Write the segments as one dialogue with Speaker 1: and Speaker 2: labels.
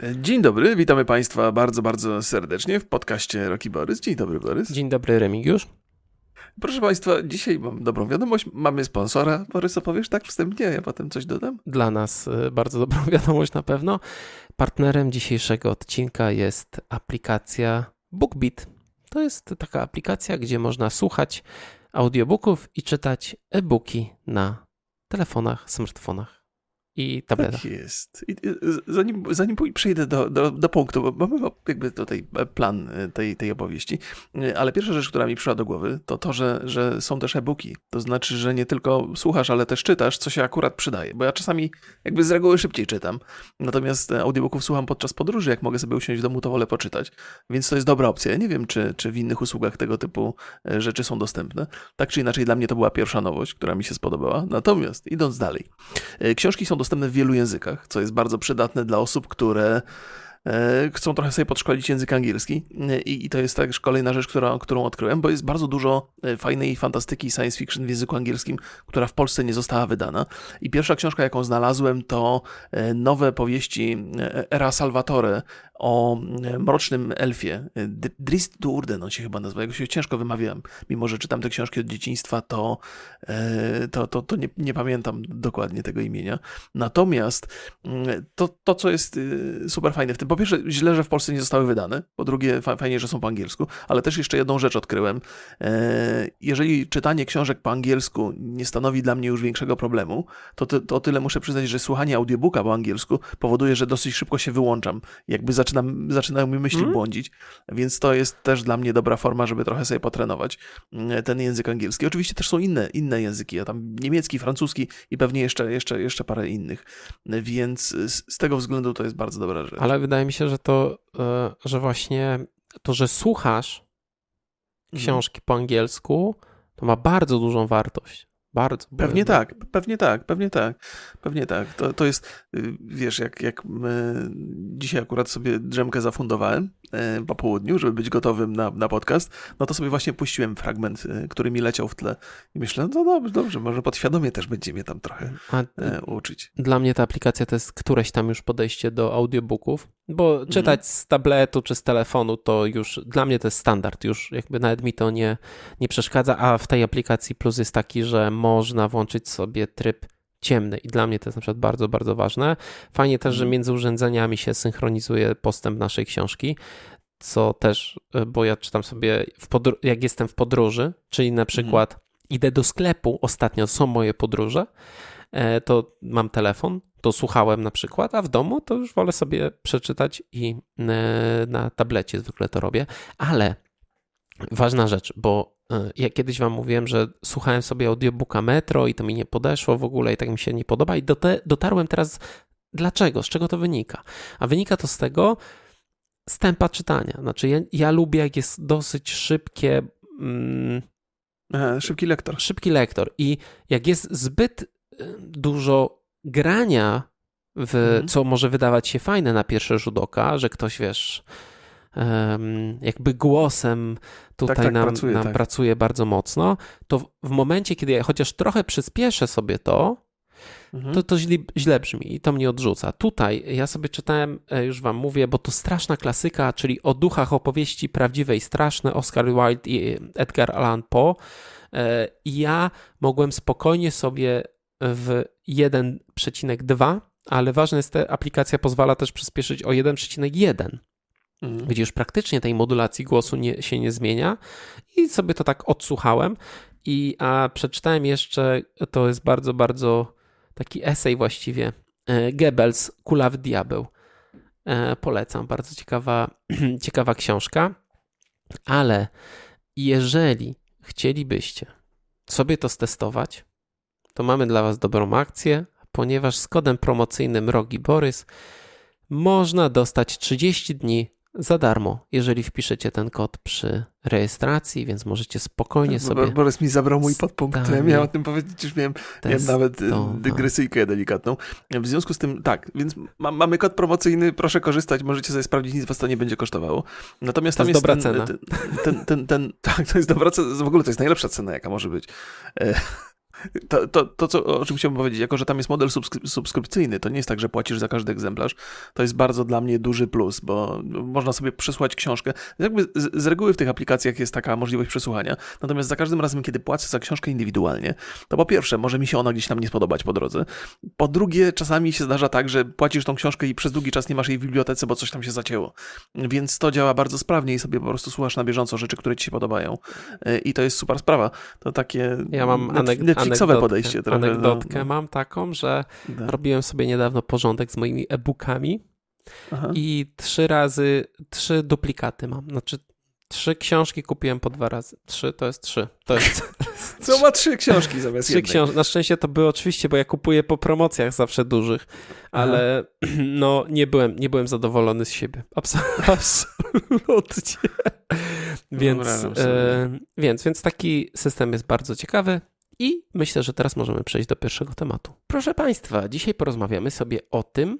Speaker 1: Dzień dobry, witamy Państwa bardzo, bardzo serdecznie w podcaście Roki Borys. Dzień dobry, Borys.
Speaker 2: Dzień dobry, Remigiusz.
Speaker 1: Proszę Państwa, dzisiaj mam dobrą wiadomość. Mamy sponsora. Borys, opowiesz tak wstępnie, ja potem coś dodam?
Speaker 2: Dla nas y, bardzo dobrą wiadomość na pewno. Partnerem dzisiejszego odcinka jest aplikacja BookBeat. To jest taka aplikacja, gdzie można słuchać audiobooków i czytać e-booki na telefonach, smartfonach i tabletach.
Speaker 1: Tak jest. I zanim, zanim przejdę do, do, do punktu, bo mamy jakby tutaj plan tej, tej opowieści, ale pierwsza rzecz, która mi przyszła do głowy, to to, że, że są też e-booki. To znaczy, że nie tylko słuchasz, ale też czytasz, co się akurat przydaje. Bo ja czasami jakby z reguły szybciej czytam, natomiast audiobooków słucham podczas podróży. Jak mogę sobie usiąść w domu, to wolę poczytać. Więc to jest dobra opcja. Ja nie wiem, czy, czy w innych usługach tego typu e, rzeczy są dostępne. Tak czy inaczej, dla mnie to była pierwsza nowość, która mi się spodobała. Natomiast idąc dalej, e, książki są dostępne w wielu językach, co jest bardzo przydatne dla osób, które E, chcą trochę sobie podszkolić język angielski e, i, to jest też kolejna rzecz, która, którą odkryłem, bo jest bardzo dużo e, fajnej fantastyki science fiction w języku angielskim, która w Polsce nie została wydana. I pierwsza książka, jaką znalazłem, to nowe powieści Era Salvatore o mrocznym elfie. Drist Durden on się chyba nazywa, jego się ciężko wymawiam. Mimo, że czytam te książki od dzieciństwa, to, to, to, to nie, nie pamiętam dokładnie tego imienia. Natomiast mm, to, to, co jest super fajne w tym po pierwsze, źle, że w Polsce nie zostały wydane, po drugie, fajnie, że są po angielsku, ale też jeszcze jedną rzecz odkryłem. E, jeżeli czytanie książek po angielsku nie stanowi dla mnie już większego problemu, to, to, to tyle muszę przyznać, że słuchanie audiobooka po angielsku powoduje, że dosyć szybko się wyłączam. Jakby zaczynam, zaczynają mi myśli mm. błądzić, więc to jest też dla mnie dobra forma, żeby trochę sobie potrenować mm, ten język angielski. Oczywiście też są inne, inne języki, a tam niemiecki, francuski i pewnie jeszcze, jeszcze, jeszcze parę innych, więc z, z tego względu to jest bardzo dobra rzecz.
Speaker 2: Ale wydaje mi się, że to, e, że właśnie to, że słuchasz mhm. książki po angielsku, to ma bardzo dużą wartość. Bardzo.
Speaker 1: Pewnie tak, pewnie tak, pewnie tak, pewnie tak. To, to jest, y, wiesz, jak, jak dzisiaj akurat sobie drzemkę zafundowałem po południu, żeby być gotowym na, na podcast, no to sobie właśnie puściłem fragment, y, który mi leciał w tle i myślę, no dobrze, dobrze, może podświadomie też będzie mnie tam trochę A, e, uczyć.
Speaker 2: Dla mnie ta aplikacja to jest któreś tam już podejście do audiobooków, bo mhm. czytać mhm. z tabletu czy z telefonu to już, dla mnie to jest standard, już jakby nawet mi to nie, nie przeszkadza, a w tej aplikacji plus jest taki, że można włączyć sobie tryb ciemny i dla mnie to jest na przykład bardzo, bardzo ważne. Fajnie też, że mhm. między urządzeniami się synchronizuje postęp naszej książki, co też, e, bo ja czytam sobie, jak jestem w podróży, czyli na mhm. przykład idę do sklepu, ostatnio są moje podróże, e, to mam telefon, to słuchałem na przykład, a w domu to już wolę sobie przeczytać i e, na tablecie zwykle to robię, ale ważna rzecz, bo ja kiedyś wam mówiłem, że słuchałem sobie audiobooka Metro i to mi nie podeszło w ogóle i tak mi się nie podoba i dotarłem teraz dlaczego, z czego to wynika. A wynika to z tego z tempa czytania. Znaczy ja, ja lubię jak jest dosyć szybkie...
Speaker 1: Mm, szybki lektor.
Speaker 2: Szybki lektor i jak jest zbyt e, dużo grania w, mhm. co może wydawać się fajne na pierwszy rzut oka, że ktoś, wiesz, jakby głosem tutaj tak, tak, nam, pracuje, nam tak. pracuje bardzo mocno, to w momencie, kiedy ja chociaż trochę przyspieszę sobie to, mhm. to to źle, źle brzmi i to mnie odrzuca. Tutaj ja sobie czytałem, e, już wam mówię, bo to straszna klasyka, czyli o duchach opowieści prawdziwej straszne, Oscar Wilde i Edgar Allan Poe. E, I ja mogłem spokojnie sobie w 1,2, ale ważne jest, że aplikacja pozwala też przyspieszyć o 1,1 mhm. już praktycznie tej modulacji głosu nie, się nie zmienia i sobie to tak odsłuchałem i a przeczytałem jeszcze, to jest bardzo, bardzo taki esej właściwie, e, Goebbels, Kulawy Diabeł. E, polecam, bardzo ciekawa, ciekawa książka, ale jeżeli chcielibyście sobie to stestować, to mamy dla Was dobrą akcję, ponieważ z kodem promocyjnym Rogi Borys można dostać 30 dni za darmo, jeżeli wpiszecie ten kod przy rejestracji, więc możecie spokojnie tak, sobie...
Speaker 1: Borys mi zabrał mój podpunkt, ja miałem o tym powiedzieć, już miałem, miałem nawet y, dygresyjkę delikatną. W związku z tym, tak, więc ma, mamy kod promocyjny, proszę korzystać, możecie sobie sprawdzić, nic was to nie będzie kosztowało. Natomiast
Speaker 2: to
Speaker 1: tam
Speaker 2: jest,
Speaker 1: jest
Speaker 2: dobra
Speaker 1: ten, cena. Ten, ten, ten, ten, tak, to jest dobra cena, w ogóle to jest najlepsza cena, jaka może być. To, to, to co, o czym chciałbym powiedzieć, jako że tam jest model subskryp subskrypcyjny, to nie jest tak, że płacisz za każdy egzemplarz. To jest bardzo dla mnie duży plus, bo można sobie przesłuchać książkę. Jakby z, z reguły w tych aplikacjach jest taka możliwość przesłuchania. Natomiast za każdym razem, kiedy płacę za książkę indywidualnie, to po pierwsze, może mi się ona gdzieś tam nie spodobać po drodze. Po drugie, czasami się zdarza tak, że płacisz tą książkę i przez długi czas nie masz jej w bibliotece, bo coś tam się zacięło. Więc to działa bardzo sprawnie i sobie po prostu słuchasz na bieżąco rzeczy, które ci się podobają. E, I to jest super sprawa. To takie
Speaker 2: ja mam anek-
Speaker 1: Netflixowe podejście trochę.
Speaker 2: No. Anegdotkę no. mam taką, że da. robiłem sobie niedawno porządek z moimi e-bookami Aha. i trzy razy, trzy duplikaty mam. Znaczy trzy książki kupiłem po dwa razy. Trzy to jest trzy. To jest.
Speaker 1: Co ma trzy książki zamiast trzy jednej? Książ-
Speaker 2: Na szczęście to było oczywiście, bo ja kupuję po promocjach zawsze dużych, ale Aha. no nie byłem, nie byłem zadowolony z siebie. Abs- absolutnie. więc, e, więc, więc taki system jest bardzo ciekawy. I myślę, że teraz możemy przejść do pierwszego tematu. Proszę Państwa, dzisiaj porozmawiamy sobie o tym,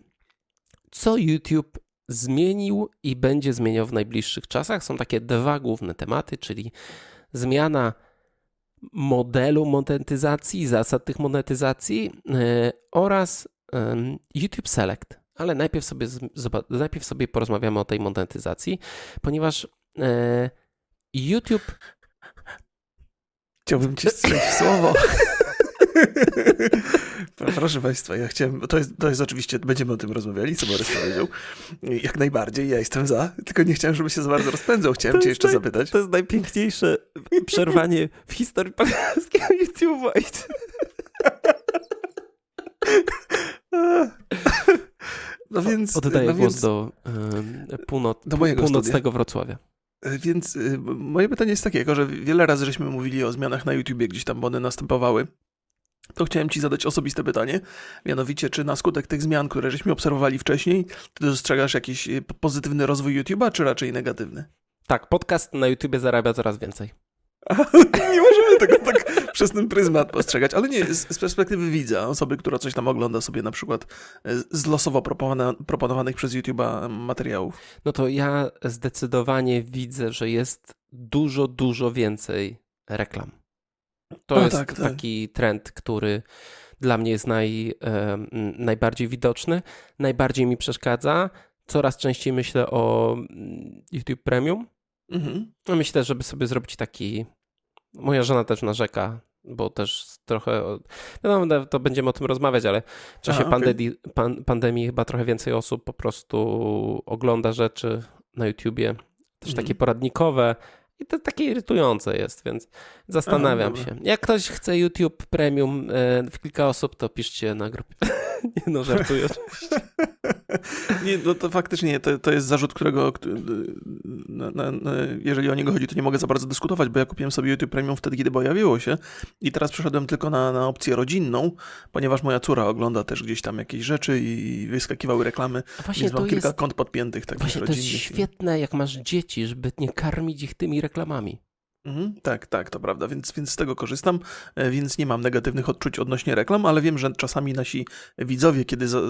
Speaker 2: co YouTube zmienił i będzie zmieniał w najbliższych czasach. Są takie dwa główne tematy, czyli zmiana modelu monetyzacji, zasad tych monetyzacji yy, oraz yy, YouTube Select. Ale najpierw sobie, najpierw sobie porozmawiamy o tej monetyzacji, ponieważ yy, YouTube.
Speaker 1: Chciałbym ci strzelić słowo. Proszę Państwa, ja chciałem, to jest, to jest oczywiście, będziemy o tym rozmawiali, co Borys powiedział. Jak najbardziej, ja jestem za, tylko nie chciałem, żeby się za bardzo rozpędzał. Chciałem Cię jeszcze
Speaker 2: naj,
Speaker 1: zapytać.
Speaker 2: To jest najpiękniejsze przerwanie w historii polskiego YouTube'a.
Speaker 1: No więc...
Speaker 2: Oddaję
Speaker 1: no
Speaker 2: głos więc, do, północ, do mojego północnego studia. Wrocławia.
Speaker 1: Więc y, moje pytanie jest takie, że wiele razy żeśmy mówili o zmianach na YouTubie, gdzieś tam, bo one następowały to chciałem Ci zadać osobiste pytanie, mianowicie czy na skutek tych zmian, które żeśmy obserwowali wcześniej, Ty dostrzegasz jakiś y, pozytywny rozwój YouTube'a, czy raczej negatywny?
Speaker 2: Tak, podcast na YouTubie zarabia coraz więcej.
Speaker 1: nie możemy tego tak przez ten pryzmat postrzegać, ale nie, z, z, perspektywy widza, osoby, która coś tam ogląda sobie na przykład y, z losowo proponowanych przez YouTube'a materiałów.
Speaker 2: No to ja zdecydowanie widzę, że jest dużo, dużo więcej reklam. To jest tak, tak. taki trend, który dla mnie jest naj, e, najbardziej widoczny, najbardziej mi przeszkadza. Coraz częściej myślę o mm, YouTube Premium. Mhm. No myślę, żeby sobie zrobić taki. Moja żona też narzeka, bo też trochę. No, to będziemy o tym rozmawiać, ale w czasie Aha, pandemii, okay. pan, pandemii chyba trochę więcej osób po prostu ogląda rzeczy na YouTubie, też mhm. takie poradnikowe, i to takie irytujące jest, więc zastanawiam się. Jak ktoś chce YouTube Premium e, w kilka osób, to piszcie na grupie. Nie no, żartuję oczywiście.
Speaker 1: Nie, no to faktycznie to, to jest zarzut, którego na, na, na, jeżeli o niego chodzi, to nie mogę za bardzo dyskutować, bo ja kupiłem sobie YouTube Premium wtedy, kiedy pojawiło się i teraz przeszedłem tylko na, na opcję rodzinną, ponieważ moja córa ogląda też gdzieś tam jakieś rzeczy i wyskakiwały reklamy, A właśnie więc mam kilka jest, kont podpiętych takich
Speaker 2: Właśnie
Speaker 1: rodzinnych.
Speaker 2: to jest świetne, jak masz dzieci, żeby nie karmić ich tymi reklamami.
Speaker 1: Mhm, tak, tak, to prawda, więc, więc z tego korzystam, e, więc nie mam negatywnych odczuć odnośnie reklam, ale wiem, że czasami nasi widzowie, kiedy, za,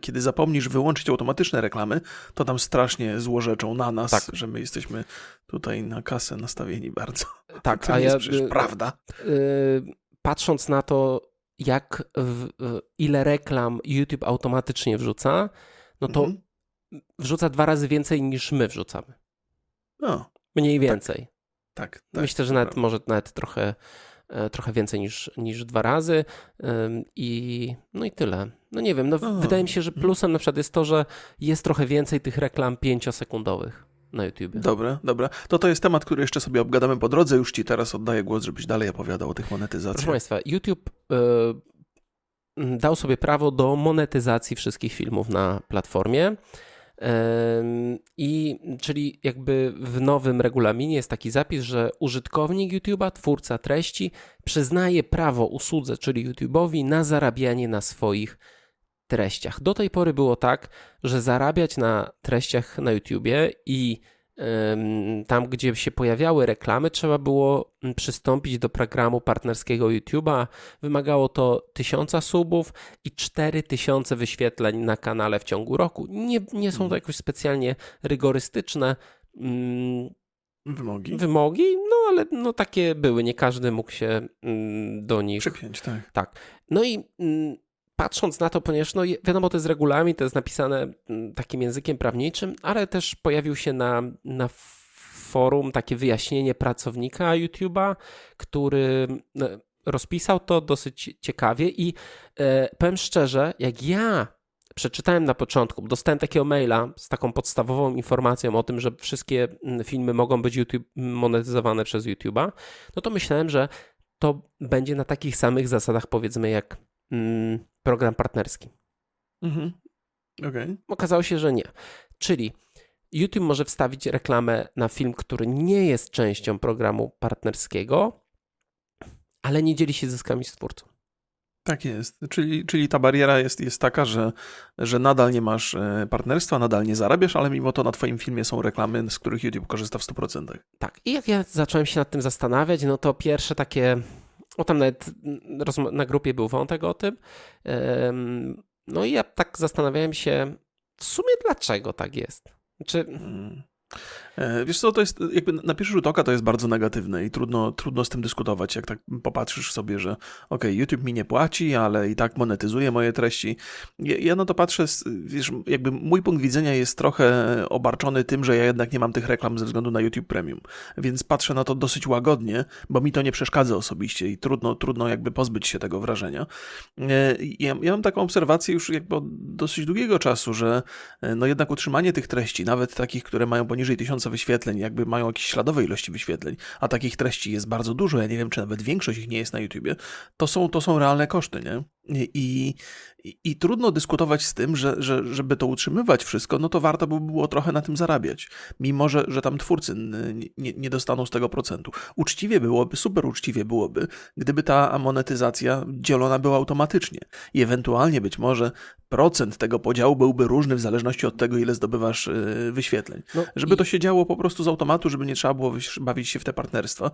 Speaker 1: kiedy zapomnisz wyłączyć automatyczne reklamy, to tam strasznie złorzeczą na nas, tak. że my jesteśmy tutaj na kasę nastawieni bardzo.
Speaker 2: Tak,
Speaker 1: to a jest ja, przecież y, prawda.
Speaker 2: Y, patrząc na to, jak w, ile reklam YouTube automatycznie wrzuca, no to mhm. wrzuca dwa razy więcej niż my wrzucamy. No. Mniej więcej. Tak.
Speaker 1: Tak,
Speaker 2: tak. Myślę, że nawet może nawet trochę, e, trochę więcej niż, niż dwa razy i no i tyle. No nie wiem, no wydaje mi się, że plusem na przykład jest to, że jest trochę więcej tych reklam pięciosekundowych na YouTube.
Speaker 1: Dobra, dobra. To to jest temat, który jeszcze sobie obgadamy po drodze. Już ci teraz oddaję głos, żebyś dalej opowiadał o tych monetyzacjach.
Speaker 2: Proszę Państwa, YouTube y, dał sobie prawo do monetyzacji wszystkich filmów na platformie. I czyli jakby w nowym regulaminie jest taki zapis, że użytkownik YouTube'a, twórca treści, przyznaje prawo usłudze, czyli YouTube'owi, na zarabianie na swoich treściach. Do tej pory było tak, że zarabiać na treściach na YouTubie i tam, gdzie się pojawiały reklamy, trzeba było mm, przystąpić do programu partnerskiego YouTube'a. Wymagało to 1000 subów i 4000 wyświetleń na kanale w ciągu roku. Nie, nie są to mhm. jakoś specjalnie rygorystyczne. Mm,
Speaker 1: wymogi.
Speaker 2: wymogi, no ale no, takie były, nie każdy mógł się mm, do nich...
Speaker 1: Przypiąć, tak.
Speaker 2: Tak. No i mm, patrząc na to, ponieważ no, wiadomo, to jest regulamin, to jest napisane mm, takim językiem prawniczym, ale też pojawił się na, na forum takie wyjaśnienie pracownika YouTube'a, który no, rozpisał to dosyć ciekawie i e, powiem szczerze, jak ja przeczytałem na początku, dostałem takiego maila z taką podstawową informacją o tym, że wszystkie mm, filmy mogą być YouTube, monetyzowane przez YouTube'a, no to myślałem, że to będzie na takich samych zasadach, powiedzmy, jak mm, program partnerski.
Speaker 1: Mhm. Okay.
Speaker 2: Okazało się, że nie. Czyli YouTube może wstawić reklamę na film, który nie jest częścią programu partnerskiego, ale nie dzieli się zyskami z twórcą.
Speaker 1: Tak jest. Czyli, czyli ta bariera jest, jest taka, że, że nadal nie masz e, partnerstwa, nadal nie zarabiasz, ale mimo to na Twoim filmie są reklamy, z których YouTube korzysta w 100%.
Speaker 2: Tak. I jak ja zacząłem się nad tym zastanawiać, no to pierwsze takie. O tam nawet na grupie był wątek o tym. No i ja tak zastanawiałem się, w sumie dlaczego tak jest. Czy. Hmm.
Speaker 1: E, wiesz co, to jest jakby na pierwszy rzut oka to jest bardzo negatywne i trudno, trudno z tym dyskutować, jak tak popatrzysz sobie, że ok, YouTube mi nie płaci, ale i tak monetyzuje moje treści. Ja, ja na to patrzę, wiesz, jakby mój punkt widzenia jest trochę obarczony tym, że ja jednak nie mam tych reklam ze względu na YouTube Premium, więc patrzę na to dosyć łagodnie, bo mi to nie przeszkadza osobiście i trudno, trudno jakby pozbyć się tego wrażenia. E, ja, ja mam taką obserwację już jakby od dosyć długiego czasu, że e, no jednak utrzymanie tych treści, nawet takich, które mają poniżej wyświetleń, jakby mają jakieś śladowe ilości wyświetleń, a takich treści jest bardzo dużo, ja nie wiem, czy nawet większość ich nie jest na YouTubie, to są, to są realne koszty, nie? I, i, I, trudno dyskutować z tym, że, że żeby to utrzymywać wszystko, no to warto by było trochę na tym zarabiać, mimo że, że tam twórcy nie, nie dostaną z tego procentu. Uczciwie byłoby, super uczciwie byłoby, gdyby ta monetyzacja dzielona była automatycznie i ewentualnie być może procent tego podziału byłby różny w zależności od tego, ile zdobywasz y, wyświetleń. No żeby i... to się działo po prostu z automatu, żeby nie trzeba było bawić się w te partnerstwa.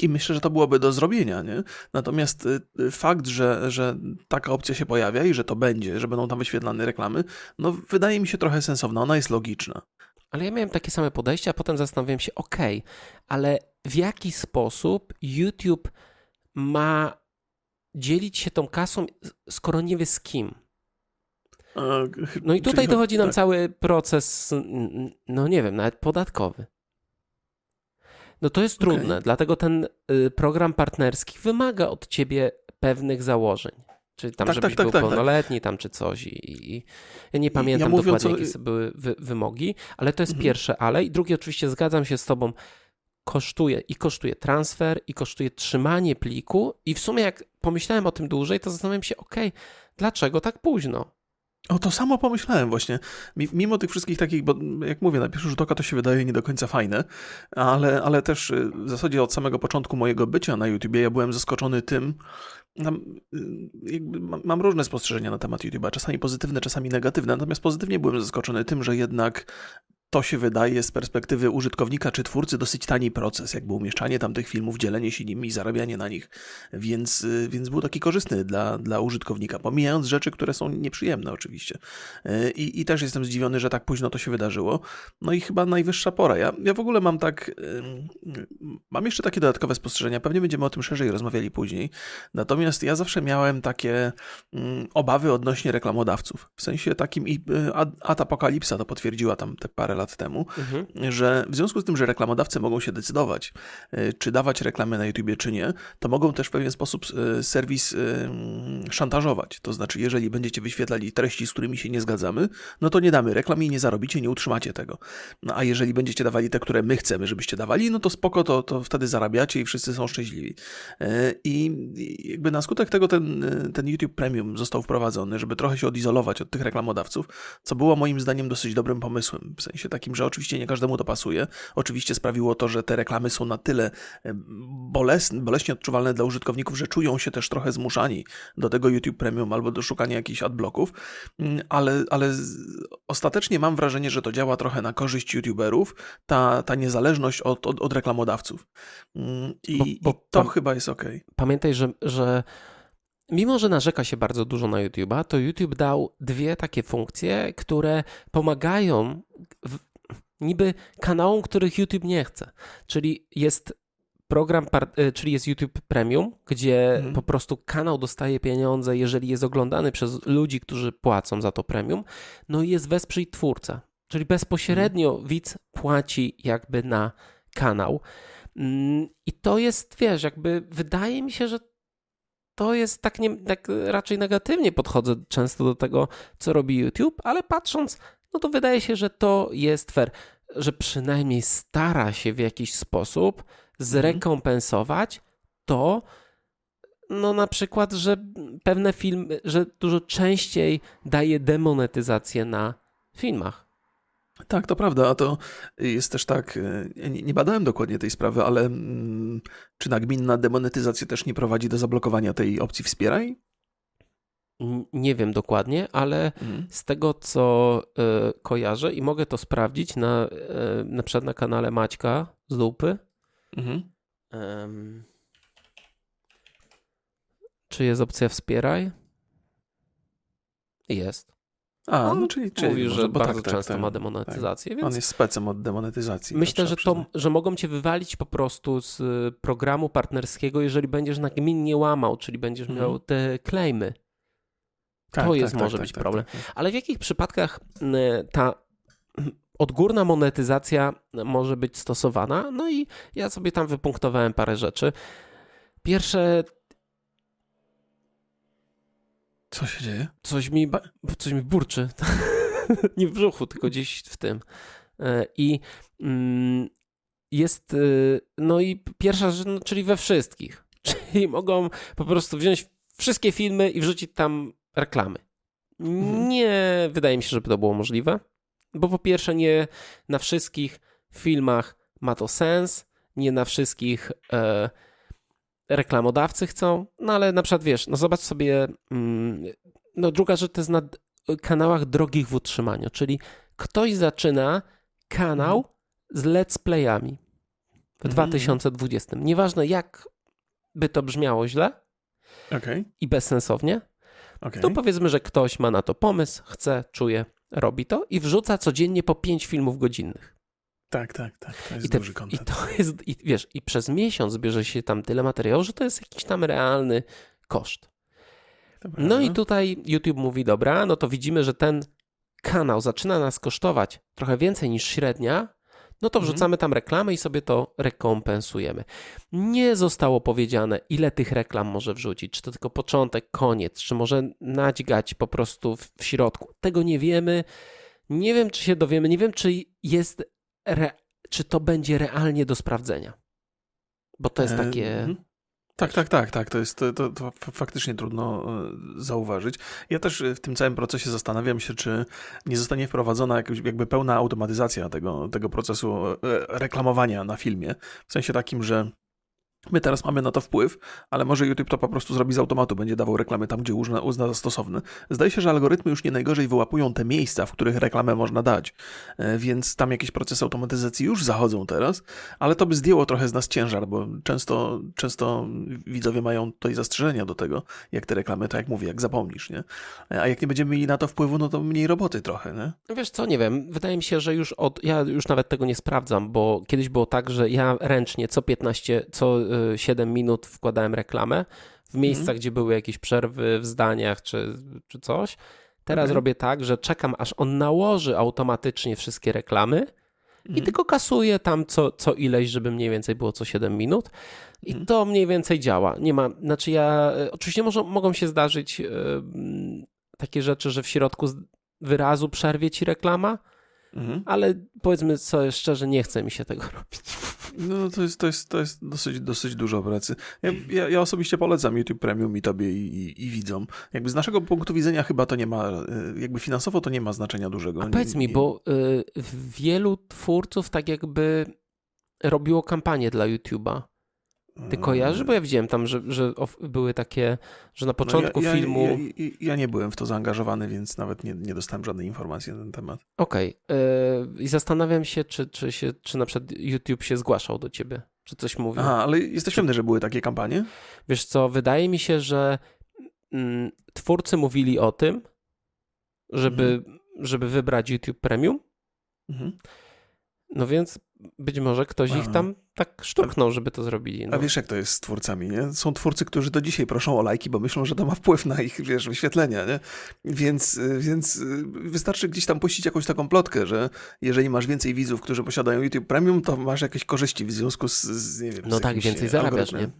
Speaker 1: I myślę, że to byłoby do zrobienia, nie? Natomiast y, y, fakt, że, że taka opcja się pojawia i że to będzie, że będą tam wyświetlane reklamy, no wydaje mi się trochę sensowna, ona jest logiczna.
Speaker 2: Ale ja miałem takie same podejście, a potem zastanawiałem się, ok, ale w jaki sposób YouTube ma dzielić się tą kasą, skoro nie wie z kim? No i tutaj dochodzi nam tak. cały proces, no nie wiem, nawet podatkowy. No to jest trudne, okay. dlatego ten y, program partnerski wymaga od ciebie pewnych założeń. Czyli tam, tak, żebyś tak, tak, był tak, pełnoletni, tam czy coś. I, i ja nie pamiętam ja dokładnie, co... jakie były wy, wymogi, ale to jest mhm. pierwsze ale. I drugie, oczywiście zgadzam się z Tobą, kosztuje i kosztuje transfer, i kosztuje trzymanie pliku. I w sumie, jak pomyślałem o tym dłużej, to zastanawiam się, ok, dlaczego tak późno?
Speaker 1: O, to samo pomyślałem właśnie. Mimo tych wszystkich takich, bo jak mówię, na pierwszy rzut oka to się wydaje nie do końca fajne, ale, ale też y, w zasadzie od samego początku mojego bycia na YouTubie ja byłem zaskoczony tym, mam, y, mam różne spostrzeżenia na temat YouTube'a, czasami pozytywne, czasami negatywne, natomiast pozytywnie byłem zaskoczony tym, że jednak to się wydaje z perspektywy użytkownika czy twórcy dosyć tani proces, jakby umieszczanie tam tych filmów, dzielenie się nimi i zarabianie na nich, więc, y, więc był taki korzystny dla, dla użytkownika, pomijając rzeczy, które są nieprzyjemne oczywiście. Y, I, I też jestem zdziwiony, że tak późno to się wydarzyło. No i chyba najwyższa pora. Ja, ja w ogóle mam tak, mam jeszcze takie dodatkowe spostrzeżenia, pewnie będziemy o tym szerzej rozmawiali później, natomiast ja zawsze miałem takie obawy odnośnie reklamodawców, w sensie takim i y, Atapokalipsa to potwierdziła tam te parę lat lat temu, mhm. że w związku z tym, że reklamodawcy mogą się decydować, e, czy dawać reklamy na YouTubie, czy nie, to mogą też w pewien sposób e, serwis e, szantażować. To znaczy, jeżeli będziecie wyświetlali treści, z którymi się nie zgadzamy, no to nie damy reklam i nie zarobicie, nie utrzymacie tego. No, a jeżeli będziecie dawali te, które my chcemy, żebyście dawali, no to spoko, to, to wtedy zarabiacie i wszyscy są szczęśliwi. I jakby na skutek tego ten, ten YouTube Premium został wprowadzony, żeby trochę się odizolować od tych reklamodawców, co było moim zdaniem dosyć dobrym pomysłem. W sensie takim, że oczywiście nie każdemu to pasuje. Oczywiście sprawiło to, że te reklamy są na tyle e, bolesne, boleśnie odczuwalne dla użytkowników, że czują się też trochę zmuszani do tego YouTube Premium albo do szukania jakichś adblocków, mm, ale, ale ostatecznie mam wrażenie, że to działa trochę na korzyść YouTuberów, ta, ta niezależność od, od, od reklamodawców. Mm, I, bo, bo i to chyba jest ok.
Speaker 2: Pamiętaj, że, że Mimo, że narzeka się bardzo dużo na YouTube'a, to YouTube dał dwie takie funkcje, które pomagają w, niby kanałom, których YouTube nie chce. Czyli jest program, y, czyli jest YouTube Premium, gdzie mhm. po prostu kanał dostaje pieniądze, jeżeli jest oglądany przez ludzi, którzy płacą za to premium. No i jest wesprzyj twórca, czyli bezpośrednio mhm. widz płaci jakby na kanał. Mm, I to jest, wiesz, jakby wydaje mi się, że to jest tak, nie, tak raczej negatywnie podchodzę często do tego, co robi YouTube, ale patrząc, no to wydaje się, że to jest fair, że przynajmniej stara się w jakiś sposób zrekompensować to, no na przykład, że pewne filmy, że dużo częściej daje demonetyzację na filmach.
Speaker 1: Tak, to prawda, a to jest też tak, e, nie, nie badałem dokładnie tej sprawy, ale mm, czy nagminna demonetyzacja też nie prowadzi do zablokowania tej opcji wspieraj?
Speaker 2: Nie wiem dokładnie, ale mhm. z tego co y, kojarzę i mogę to sprawdzić na, y, na przykład na kanale Maćka z Dupy. Mhm. Um, czy jest opcja wspieraj? Jest.
Speaker 1: A, no, no czyli, czyli
Speaker 2: mówisz, że bardzo tak, tak często tak, ma demonetyzację. Tak. Więc
Speaker 1: On jest specem od demonetyzacji.
Speaker 2: Myślę, że, to, że mogą cię wywalić po prostu z y, programu partnerskiego, jeżeli będziesz nagminnie łamał, czyli będziesz mhm. miał te. Tak, to jest tak, może być problem. Ale w jakich przypadkach ta odgórna monetyzacja może być stosowana? No i ja sobie tam wypunktowałem parę rzeczy. Pierwsze
Speaker 1: co się dzieje?
Speaker 2: Coś mi, coś mi burczy. Nie w brzuchu, tylko gdzieś w tym. E, I mm, jest, e, no i pierwsza rzecz, no, czyli we wszystkich. Czyli mogą po prostu wziąć wszystkie filmy i wrzucić tam reklamy. Mhm. Nie wydaje mi się, żeby to było możliwe, bo po pierwsze nie na wszystkich filmach ma to sens, nie na wszystkich e, reklamodawcy chcą, no ale na przykład wiesz, no zobacz sobie, mm, no druga rzecz to jest na kanałach drogich w utrzymaniu, czyli ktoś zaczyna kanał z let's playami w 2020. Mhm. Nieważne jak by to brzmiało źle okay. i bezsensownie, okay. to powiedzmy, że ktoś ma na to pomysł, chce, czuje, robi to i wrzuca codziennie po 5 filmów godzinnych.
Speaker 1: Tak, tak, tak. To jest I te, duży
Speaker 2: I to jest, i wiesz, i przez miesiąc bierze się tam tyle materiału, że to jest jakiś tam realny koszt. Dobra. No i tutaj YouTube mówi, dobra, no to widzimy, że ten kanał zaczyna nas kosztować trochę więcej niż średnia, no to mhm. wrzucamy tam reklamy i sobie to rekompensujemy. Nie zostało powiedziane, ile tych reklam może wrzucić, czy to tylko początek, koniec, czy może nadźgać po prostu w, w środku. Tego nie wiemy. Nie wiem, czy się dowiemy, nie wiem, czy jest re, czy to będzie realnie do sprawdzenia. Bo to jest takie. E,
Speaker 1: tak, tak, tak, tak. To jest to, to, faktycznie trudno e, zauważyć. Ja też w tym całym procesie zastanawiam się, czy nie zostanie wprowadzona jakaś jakby pełna automatyzacja tego, tego procesu e, reklamowania na filmie. W sensie takim, że My teraz mamy na to wpływ, ale może YouTube to po prostu zrobi z automatu, będzie dawał reklamy tam, gdzie uzna, uzna za stosowne. Zdaje się, że algorytmy już nie najgorzej wyłapują te miejsca, w których reklamę można dać, e, więc tam jakieś procesy automatyzacji już zachodzą teraz, ale to by zdjęło trochę z nas ciężar, bo często, często widzowie mają tutaj zastrzeżenia do tego, jak te reklamy, to jak mówię, jak zapomnisz, nie? E, a jak nie będziemy mieli na to wpływu, no to mniej roboty trochę, nie?
Speaker 2: Wiesz co, nie wiem, wydaje mi się, że już od, ja już nawet tego nie sprawdzam, bo kiedyś było tak, że ja ręcznie co 15, co 7 minut wkładałem reklamę w miejscach, mm. gdzie były jakieś przerwy w zdaniach czy, czy coś. Teraz okay. robię tak, że czekam, aż on nałoży automatycznie wszystkie reklamy i mhm. tylko kasuję tam co, co ileś, żeby mniej więcej było co 7 minut. I mm. to mniej więcej działa. Nie ma, znaczy ja, e, oczywiście może, mogą się zdarzyć yy, takie rzeczy, że w środku wyrazu przerwie ci reklama, Mhm. Ale powiedzmy sobie szczerze, nie chce mi się tego robić.
Speaker 1: No to jest, to jest, to jest dosyć, dosyć dużo pracy. Ja, ja, ja osobiście polecam YouTube Premium i tobie i, i, i, widzom. Jakby z naszego punktu widzenia chyba to nie ma, y, jakby finansowo to nie ma znaczenia dużego.
Speaker 2: A powiedz mi, bo y, wielu twórców tak jakby robiło kampanię dla YouTube'a. Ty kojarzysz? Bo ja widziałem tam, że, że były takie, że na początku
Speaker 1: no ja,
Speaker 2: ja, filmu.
Speaker 1: Ja, ja, nie byłem w to zaangażowany, więc nawet nie, nie dostałem żadnej informacji na ten temat.
Speaker 2: Okej. Okay. I zastanawiam się czy, czy, się, czy na przykład YouTube się zgłaszał do ciebie, czy coś mówił.
Speaker 1: Aha, ale jesteś pewny, że były takie kampanie?
Speaker 2: Wiesz co, wydaje mi się, że mm, twórcy mówili o tym, żeby, mhm. żeby wybrać YouTube Premium. Mhm No więc być może ktoś ich tam tak szturchnął, żeby to zrobili. No.
Speaker 1: A wiesz, jak to jest z twórcami, nie? Są twórcy, którzy do dzisiaj proszą o lajki, bo myślą, że to ma wpływ na ich, wiesz, wyświetlenia, nie? Więc, więc wystarczy gdzieś tam puścić jakąś taką plotkę, że jeżeli masz więcej widzów, którzy posiadają YouTube Premium, to masz jakieś korzyści w związku z, z nie wiem,
Speaker 2: No
Speaker 1: z
Speaker 2: tak, więcej zarabiasz, nie?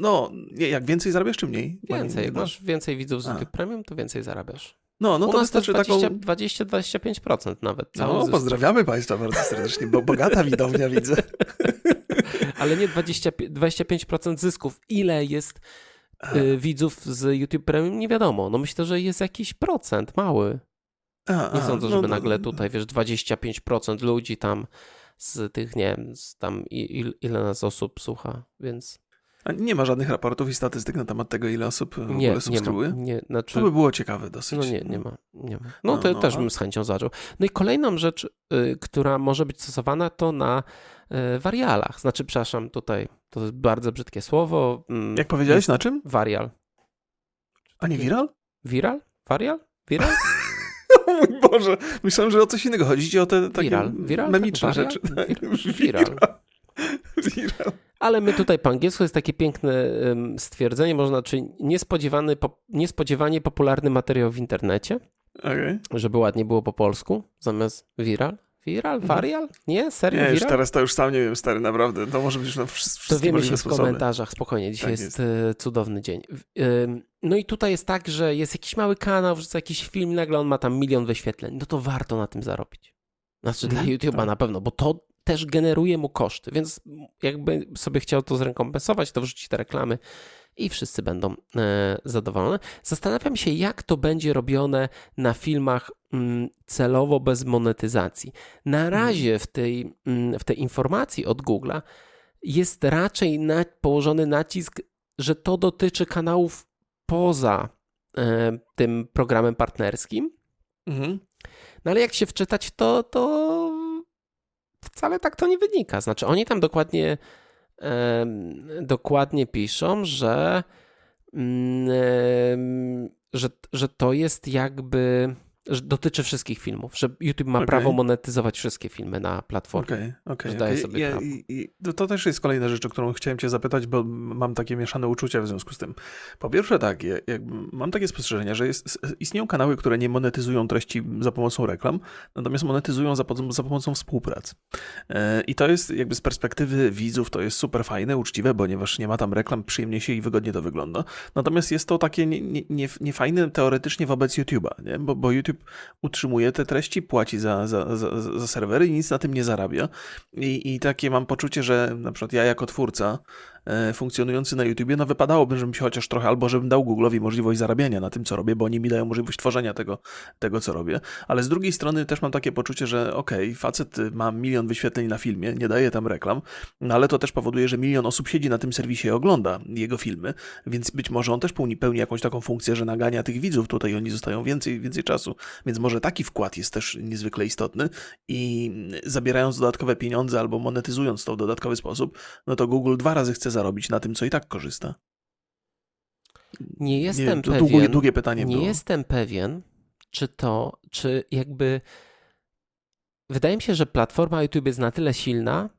Speaker 1: No, jak więcej zarabiasz, czy mniej?
Speaker 2: Więcej. Jak masz więcej widzów z YouTube Premium, to więcej zarabiasz.
Speaker 1: No, no to wystarczy
Speaker 2: 20,
Speaker 1: taką...
Speaker 2: 20-25% nawet.
Speaker 1: No, pozdrawiamy Państwa bardzo serdecznie, bo bogata widownia widzę.
Speaker 2: Ale nie 20, 25% zysków. Ile jest y, widzów z YouTube Premium? Nie wiadomo. No myślę, że jest jakiś procent, mały. A, nie sądzę, no, żeby no, nagle tutaj, wiesz, 25% ludzi tam z tych, nie wiem, z tam il, ile nas osób słucha, więc...
Speaker 1: A nie ma żadnych raportów i statystyk na temat tego, ile osób w nie, ogóle subskrybuje?
Speaker 2: Nie, ma, nie, znaczy...
Speaker 1: To by było ciekawe dosyć.
Speaker 2: No nie, nie ma. Nie ma. No, no to no, też bym z chęcią zaczął. No i kolejną rzecz, y, która może być stosowana, to na y, warialach. Znaczy, przepraszam, tutaj to jest bardzo brzydkie słowo.
Speaker 1: Mm, Jak powiedziałeś, na czym?
Speaker 2: Warial.
Speaker 1: A nie viral?
Speaker 2: Viral? Warial? Viral?
Speaker 1: o mój Boże, myślałem, że o coś innego chodzi o te takie
Speaker 2: viral. Viral?
Speaker 1: memiczne rzeczy.
Speaker 2: Viral. viral. Ale my tutaj po angielsku jest takie piękne stwierdzenie, można, czy niespodziewany, niespodziewanie popularny materiał w internecie,
Speaker 1: okay.
Speaker 2: żeby ładnie było po polsku, zamiast viral. Viral? Mhm. Varial? Nie? Serio?
Speaker 1: Nie,
Speaker 2: już
Speaker 1: teraz to już sam nie wiem, stary, naprawdę. To może być na wszystkie
Speaker 2: To wiemy się w komentarzach, spokojnie. Dzisiaj tak jest, jest e, cudowny dzień. No i tutaj jest tak, że jest jakiś mały kanał, wrzuca jakiś film, nagle on ma tam milion wyświetleń. No to warto na tym zarobić. Znaczy dla mhm, YouTube'a tak. na pewno, bo to też generuje mu koszty, więc jakby sobie chciał to zrekompensować, to wrzuci te reklamy i wszyscy będą e, zadowolone. Zastanawiam się, jak to będzie robione na filmach mm, celowo bez monetyzacji. Na mhm. razie w tej, mm, w tej informacji od Google'a jest raczej na, położony nacisk, że to dotyczy kanałów poza e, tym programem partnerskim. Mhm. No ale jak się wczytać to, to wcale tak to nie wynika. Znaczy, oni tam dokładnie, e, dokładnie piszą, że, mm, że, że to jest jakby dotyczy wszystkich filmów, że YouTube ma okay. prawo monetyzować wszystkie filmy na platformie.
Speaker 1: Okej, okay, okej. Okay, ja, to, to też jest kolejna rzecz, o którą chciałem cię zapytać, bo mam takie mieszane uczucia w związku z tym. Po pierwsze tak, ja, mam takie spostrzeżenia, że jest, istnieją kanały, które nie monetyzują treści za pomocą reklam, natomiast monetyzują za, za pomocą współpracy. E, I to jest jakby z perspektywy widzów to jest super fajne, uczciwe, ponieważ nie ma tam reklam, przyjemnie się i wygodnie to wygląda. Natomiast jest to takie niefajne nie, nie, nie teoretycznie wobec YouTube'a, nie? Bo, bo YouTube utrzymuje te treści, płaci za, za, za, za serwery i nic na tym nie zarabia. I, I takie mam poczucie, że na przykład ja jako twórca funkcjonujący na YouTubie, no wypadałoby, żebym się chociaż trochę, albo żebym dał Google'owi możliwość zarabiania na tym, co robię, bo oni mi dają możliwość tworzenia tego, tego co robię. Ale z drugiej strony też mam takie poczucie, że okej, okay, facet ma milion wyświetleń na filmie, nie daje tam reklam, no ale to też powoduje, że milion osób siedzi na tym serwisie i ogląda jego filmy, więc być może on też pełni, pełni jakąś taką funkcję, że nagania tych widzów tutaj, oni zostają więcej, więcej czasu, więc może taki wkład jest też niezwykle istotny i zabierając dodatkowe pieniądze albo monetyzując to w dodatkowy sposób, no to Google dwa razy chce zarobić na tym, co i tak korzysta.
Speaker 2: Nie jestem nie, pewien.
Speaker 1: Długie, długie pytanie
Speaker 2: Nie
Speaker 1: było.
Speaker 2: jestem pewien, czy to, czy jakby. Wydaje mi się, że platforma YouTube jest na tyle silna,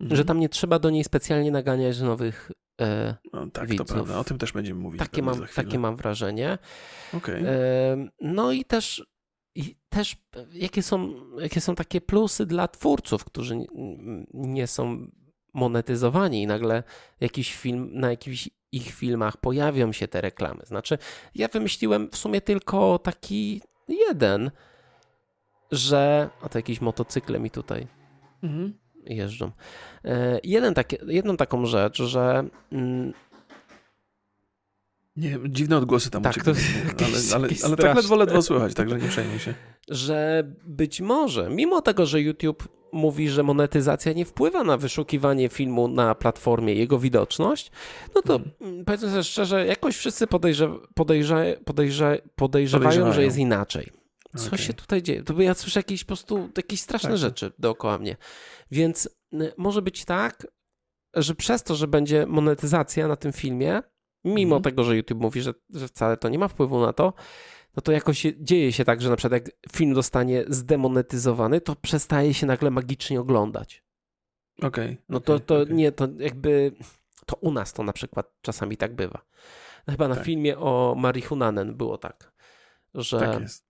Speaker 2: mhm. że tam nie trzeba do niej specjalnie naganiać nowych e,
Speaker 1: no, tak,
Speaker 2: widzów.
Speaker 1: to prawda. O tym też będziemy mówić.
Speaker 2: Takie, mam, takie mam wrażenie.
Speaker 1: Okay.
Speaker 2: E, no i też, i też jakie, są, jakie są takie plusy dla twórców, którzy nie są monetyzowani i nagle jakiś film, na jakichś ich filmach pojawią się te reklamy. Znaczy, ja wymyśliłem w sumie tylko taki jeden, że. A to jakieś motocykle mi tutaj mhm. jeżdżą. E, jeden takie, jedną taką rzecz, że. Mm,
Speaker 1: nie, dziwne odgłosy tam tak, uciekają, ale, ale, ale tak ledwo, ledwo słychać, także nie przejmuj się.
Speaker 2: Że być może, mimo tego, że YouTube mówi, że monetyzacja nie wpływa na wyszukiwanie filmu na platformie, jego widoczność, no to hmm. powiedzmy sobie szczerze, jakoś wszyscy podejrze, podejrze, podejrze, podejrzewają, że jest inaczej. Co okay. się tutaj dzieje? To ja słyszę jakieś po prostu jakieś straszne tak. rzeczy dookoła mnie. Więc może być tak, że przez to, że będzie monetyzacja na tym filmie, mimo hmm. tego, że YouTube mówi, że, że wcale to nie ma wpływu na to, no to jakoś dzieje się tak, że na przykład jak film zostanie zdemonetyzowany, to przestaje się nagle magicznie oglądać.
Speaker 1: Okej. Okay,
Speaker 2: no to, to okay. nie, to jakby, to u nas to na przykład czasami tak bywa. No chyba na tak. filmie o Marihunanen było tak, że...
Speaker 1: Tak jest.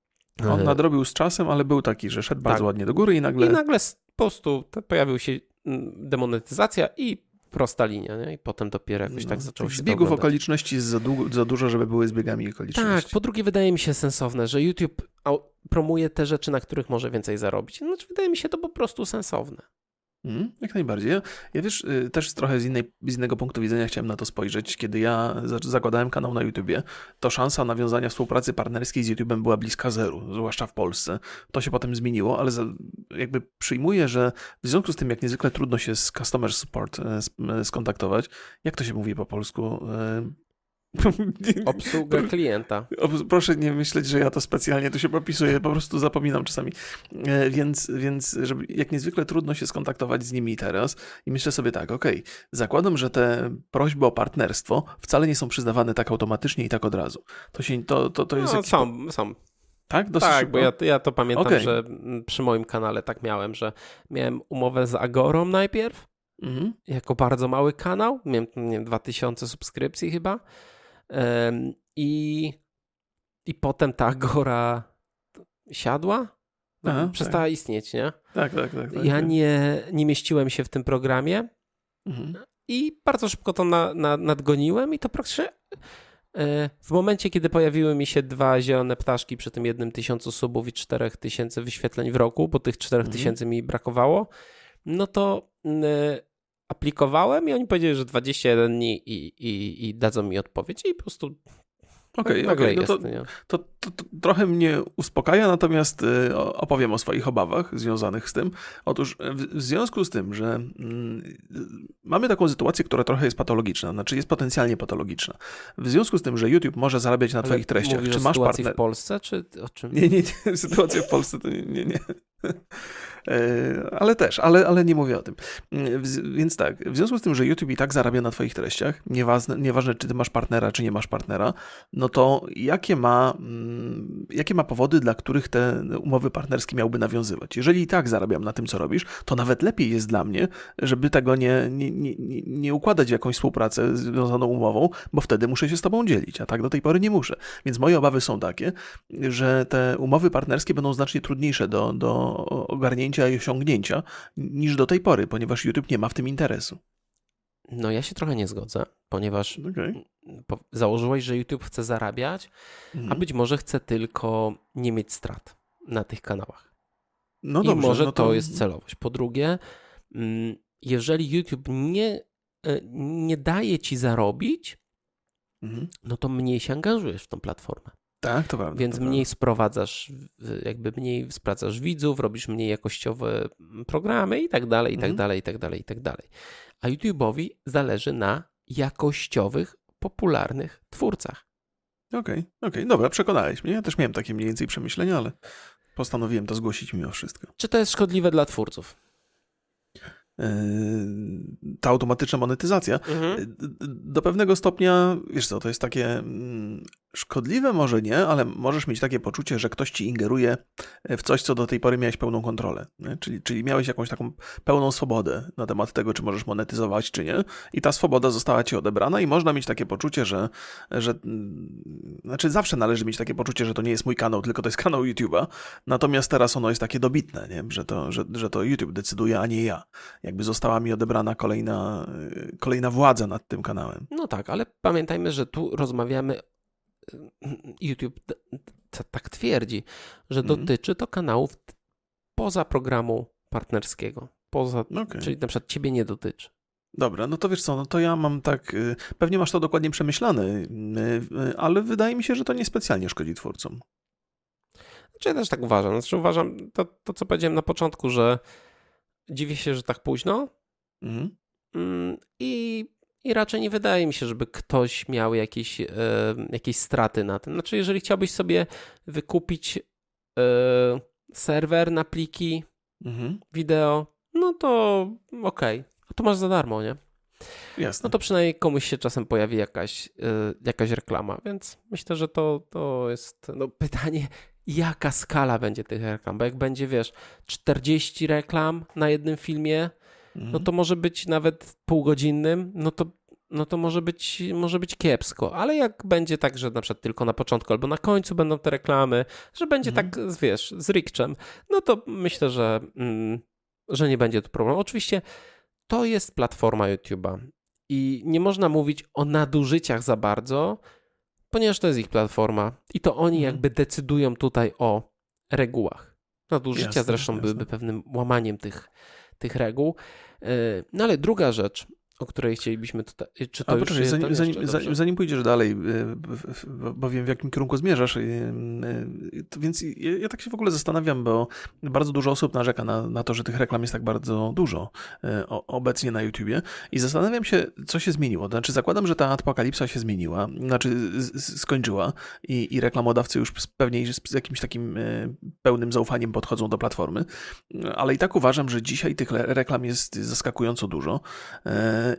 Speaker 1: On nadrobił z czasem, ale był taki, że szedł tak. bardzo ładnie do góry i nagle...
Speaker 2: I nagle po prostu pojawił się mm, demonetyzacja i prosta linia, nie? I potem dopiero jakoś tak no, zaczęło się
Speaker 1: Zbiegów okoliczności jest za, długo, za dużo, żeby były zbiegami okoliczności.
Speaker 2: Tak, po drugie wydaje mi się sensowne, że YouTube promuje te rzeczy, na których może więcej zarobić. Znaczy wydaje mi się to po prostu sensowne.
Speaker 1: Mm, jak najbardziej. Ja, wiesz, y, też trochę z, innej, z innego punktu widzenia chciałem na to spojrzeć. Kiedy ja zakładałem kanał na YouTubie, to szansa nawiązania współpracy partnerskiej z YouTubem była bliska zeru, zwłaszcza w Polsce. To się potem zmieniło, ale za, jakby przyjmuję, że w związku z tym, jak niezwykle trudno się z customer support e, skontaktować, jak to się mówi po polsku?
Speaker 2: Obsługa klienta.
Speaker 1: Proszę nie myśleć, że ja to specjalnie tu się popisuję, po prostu zapominam czasami. E, więc, więc żeby, jak niezwykle trudno się skontaktować z nimi teraz i myślę sobie tak, okej, okay, zakładam, że te prośby o partnerstwo wcale nie są przyznawane tak automatycznie i tak od razu. To się, to, to, to jest
Speaker 2: no, są, są.
Speaker 1: Tak? Dosyć
Speaker 2: tak, szybko? bo ja, ja to pamiętam, okay. że przy moim kanale tak miałem, że miałem umowę z Agorą najpierw, mhm. jako bardzo mały kanał, miałem nie wiem, 2000 subskrypcji chyba, i, I potem ta gora siadła, Aha, przestała tak. istnieć, nie?
Speaker 1: Tak, tak, tak. tak
Speaker 2: ja
Speaker 1: tak.
Speaker 2: Nie, nie mieściłem się w tym programie mhm. i bardzo szybko to na, na, nadgoniłem i to praktycznie e, w momencie, kiedy pojawiły mi się dwa zielone ptaszki przy tym jednym tysiącu subów i czterech tysięcy wyświetleń w roku, bo tych czterech mhm. tysięcy mi brakowało, no to aplikowałem i oni powiedzieli, że 21 dni i, i, i dadzą mi odpowiedź i po prostu
Speaker 1: Okej, okay, okay. no to, to, to, to, trochę mnie uspokaja, natomiast y, opowiem o swoich obawach związanych z tym. Otóż w, związku z tym, że mm, mamy taką sytuację, która trochę jest patologiczna, znaczy jest potencjalnie patologiczna. W związku z tym, że YouTube może zarabiać na Ale Twoich treściach,
Speaker 2: czy masz partner... w Polsce, czy o czym?
Speaker 1: Nie, nie, nie. Sytuacja w Polsce to nie, nie. nie. E, ale też, ale, ale nie mówię o tym. Więc tak, w związku z tym, że YouTube i tak zarabia na Twoich treściach, nieważne, nieważne czy Ty masz partnera, czy nie masz partnera, no to jakie ma, mm, jakie ma powody, dla których te umowy partnerskie miałby nawiązywać? Jeżeli i tak zarabiam na tym, co robisz, to nawet lepiej jest dla mnie, żeby tego nie, nie, nie, nie układać w jakąś współpracę związaną umową, bo wtedy muszę się z Tobą dzielić, a tak do tej pory nie muszę. Więc moje obawy są takie, że te umowy partnerskie będą znacznie trudniejsze do, do ogarnięcia i osiągnięcia niż do tej pory, ponieważ YouTube nie ma w tym interesu.
Speaker 2: No ja się trochę nie zgodzę, ponieważ okay. założyłeś, że YouTube chce zarabiać, mhm. a być może chce tylko nie mieć strat na tych kanałach. No dobrze, I może no to... to jest celowość. Po drugie, mm, jeżeli YouTube nie, e, nie daje ci zarobić, mhm. no to mniej się angażujesz w tą platformę.
Speaker 1: Tak, to prawda.
Speaker 2: Więc
Speaker 1: to
Speaker 2: mniej
Speaker 1: prawda.
Speaker 2: sprowadzasz, jakby mniej sprawdzasz widzów, robisz mniej jakościowe programy i tak dalej, i tak mhm. dalej, i tak dalej, i tak dalej. A YouTube'owi zależy na jakościowych, popularnych twórcach.
Speaker 1: Okej, okay, okej, okay. dobra, przekonałeś mnie. Ja też miałem takie mniej więcej przemyślenia, ale postanowiłem to zgłosić mimo wszystko.
Speaker 2: Czy to jest szkodliwe dla twórców?
Speaker 1: ta automatyczna monetyzacja, mhm. do pewnego stopnia, wiesz co, to jest takie mm, szkodliwe może nie, ale możesz mieć takie poczucie, że ktoś ci ingeruje w coś, co do tej pory miałeś pełną kontrolę. Czyli, czyli miałeś jakąś taką pełną swobodę na temat tego, czy możesz monetyzować, czy nie. I ta swoboda została ci odebrana i można mieć takie poczucie, że, że mm, znaczy zawsze należy mieć takie poczucie, że to nie jest mój kanał, tylko to jest kanał YouTube'a. Natomiast teraz ono jest takie dobitne, nie? Że, to, że, że to YouTube decyduje, a nie ja jakby została mi odebrana kolejna, kolejna władza nad tym kanałem.
Speaker 2: No tak, ale pamiętajmy, że tu rozmawiamy. YouTube tak twierdzi, że mhm. dotyczy to kanałów poza programu partnerskiego. Poza, okay. Czyli na przykład ciebie nie dotyczy.
Speaker 1: Dobra, no to wiesz co, no to ja mam tak, y, pewnie masz to dokładnie przemyślane, y, y, ale wydaje mi się, że to niespecjalnie szkodzi twórcom.
Speaker 2: Znaczy ja też tak uważam. Znaczy uważam to, to co powiedziałem na początku, że Dziwię się, że tak późno. Mhm. Mm, I, I raczej nie wydaje mi się, żeby ktoś miał jakieś, e, jakieś straty na tym. Znaczy, jeżeli chciałbyś sobie wykupić e, serwer na pliki mhm. wideo, no to okej. Okay. To masz za darmo, nie?
Speaker 1: Jasne.
Speaker 2: no to przynajmniej komuś się czasem pojawi jakaś, y, jakaś reklama, więc myślę, że to, to jest no, pytanie, jaka skala będzie tych reklam, bo jak będzie, wiesz, 40 reklam na jednym filmie, no
Speaker 1: Mhm.
Speaker 2: to może być nawet półgodzinnym, no to, no to może, być, może być kiepsko, ale jak będzie tak, że na przykład tylko na początku albo na końcu będą te reklamy, że będzie
Speaker 1: Mhm.
Speaker 2: tak, wiesz, z rikczem, no to myślę, że, mm, że nie będzie to problemu. Oczywiście to jest platforma YouTube'a i nie można mówić o nadużyciach za bardzo, ponieważ to jest ich platforma i to oni
Speaker 1: Mhm.
Speaker 2: jakby decydują tutaj o regułach. Nadużycia
Speaker 1: Jasne,
Speaker 2: zresztą
Speaker 1: jasne.
Speaker 2: byłyby pewnym łamaniem tych, tych reguł. Yy, No ale druga rzecz, o której chcielibyśmy tutaj... Czy to
Speaker 1: A
Speaker 2: już
Speaker 1: poczekaj,
Speaker 2: jest
Speaker 1: zanim, zanim,
Speaker 2: jeszcze?
Speaker 1: zanim, pójdziesz dalej, y, bo wiem w jakim kierunku zmierzasz, y, y, więc ja, tak się w ogóle zastanawiam, bo bardzo dużo osób narzeka na, na to, że tych reklam jest tak bardzo dużo obecnie na YouTubie i zastanawiam się, co się zmieniło. Znaczy zakładam, że ta apokalipsa się zmieniła, znaczy skończyła i, i reklamodawcy już pewnie z, jakimś takim pełnym zaufaniem podchodzą do platformy, ale i tak uważam, że dzisiaj tych reklam jest zaskakująco dużo.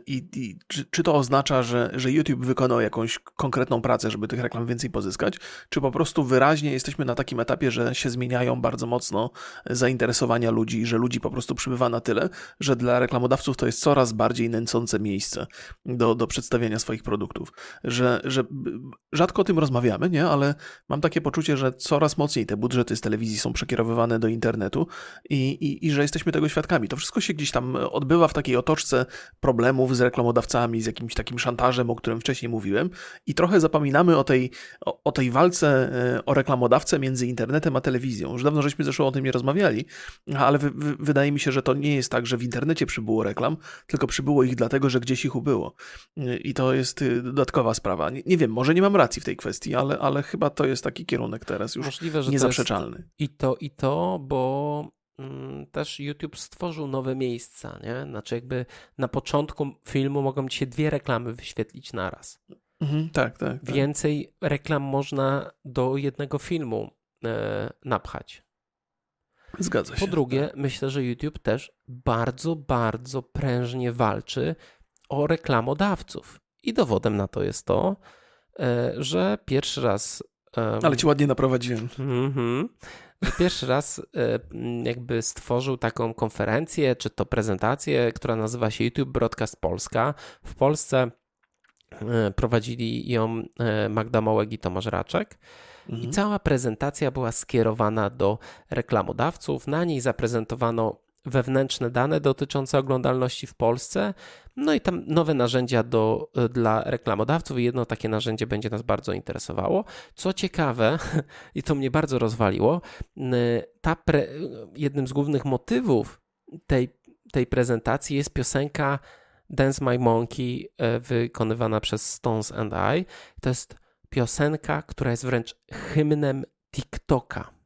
Speaker 1: I, i czy, czy to oznacza, że, że YouTube wykonał jakąś konkretną pracę, żeby tych reklam więcej pozyskać, czy po prostu wyraźnie jesteśmy na takim etapie, że się zmieniają bardzo mocno zainteresowania ludzi, że ludzi po prostu przybywa na tyle, że dla reklamodawców to jest coraz bardziej nęcące miejsce do, do przedstawiania swoich produktów. Że, że rzadko o tym rozmawiamy, nie? ale mam takie poczucie, że coraz mocniej te budżety z telewizji są przekierowywane do internetu i, i, i że jesteśmy tego świadkami. To wszystko się gdzieś tam odbywa w takiej otoczce problemów z reklamodawcami, z jakimś takim szantażem, o którym wcześniej mówiłem i trochę zapominamy o tej, o, o tej walce e, o reklamodawcę między internetem a telewizją. Już dawno żeśmy zresztą o tym nie rozmawiali, ale wy, wy, wydaje mi się, że to nie jest tak, że w internecie przybyło reklam, tylko przybyło ich dlatego, że gdzieś ich ubyło. E, I to jest e, dodatkowa sprawa. Nie, nie wiem, może nie mam racji w tej kwestii, ale, ale chyba to jest taki kierunek teraz już
Speaker 2: Możliwe,
Speaker 1: niezaprzeczalny.
Speaker 2: i to, i to, bo też YouTube stworzył nowe miejsca, nie? Znaczy jakby na początku filmu mogą ci się dwie reklamy wyświetlić naraz.
Speaker 1: Mhm, tak, tak. tak.
Speaker 2: Więcej reklam można do jednego filmu e, napchać.
Speaker 1: Zgadza się.
Speaker 2: Po drugie, myślę, że YouTube też bardzo, bardzo prężnie walczy o reklamodawców. I dowodem na to jest to, e, że pierwszy raz. em,
Speaker 1: Ale ci ładnie naprowadziłem.
Speaker 2: Mhm. Że Pierwszy raz e, jakby stworzył taką konferencję, czy to prezentację, która nazywa się YouTube Broadcast Polska. W Polsce e, prowadzili ją e, Magda Mołek i Tomasz Raczek. I
Speaker 1: Mhm.
Speaker 2: cała prezentacja była skierowana do reklamodawców. Na niej zaprezentowano wewnętrzne dane dotyczące oglądalności w Polsce, no i tam nowe narzędzia do, dla reklamodawców i jedno takie narzędzie będzie nas bardzo interesowało. Co ciekawe, i to mnie bardzo rozwaliło, ta pre, jednym z głównych motywów tej, tej prezentacji jest piosenka Dance My Monkey e, wykonywana przez Stones and I. To jest piosenka, która jest wręcz hymnem TikToka.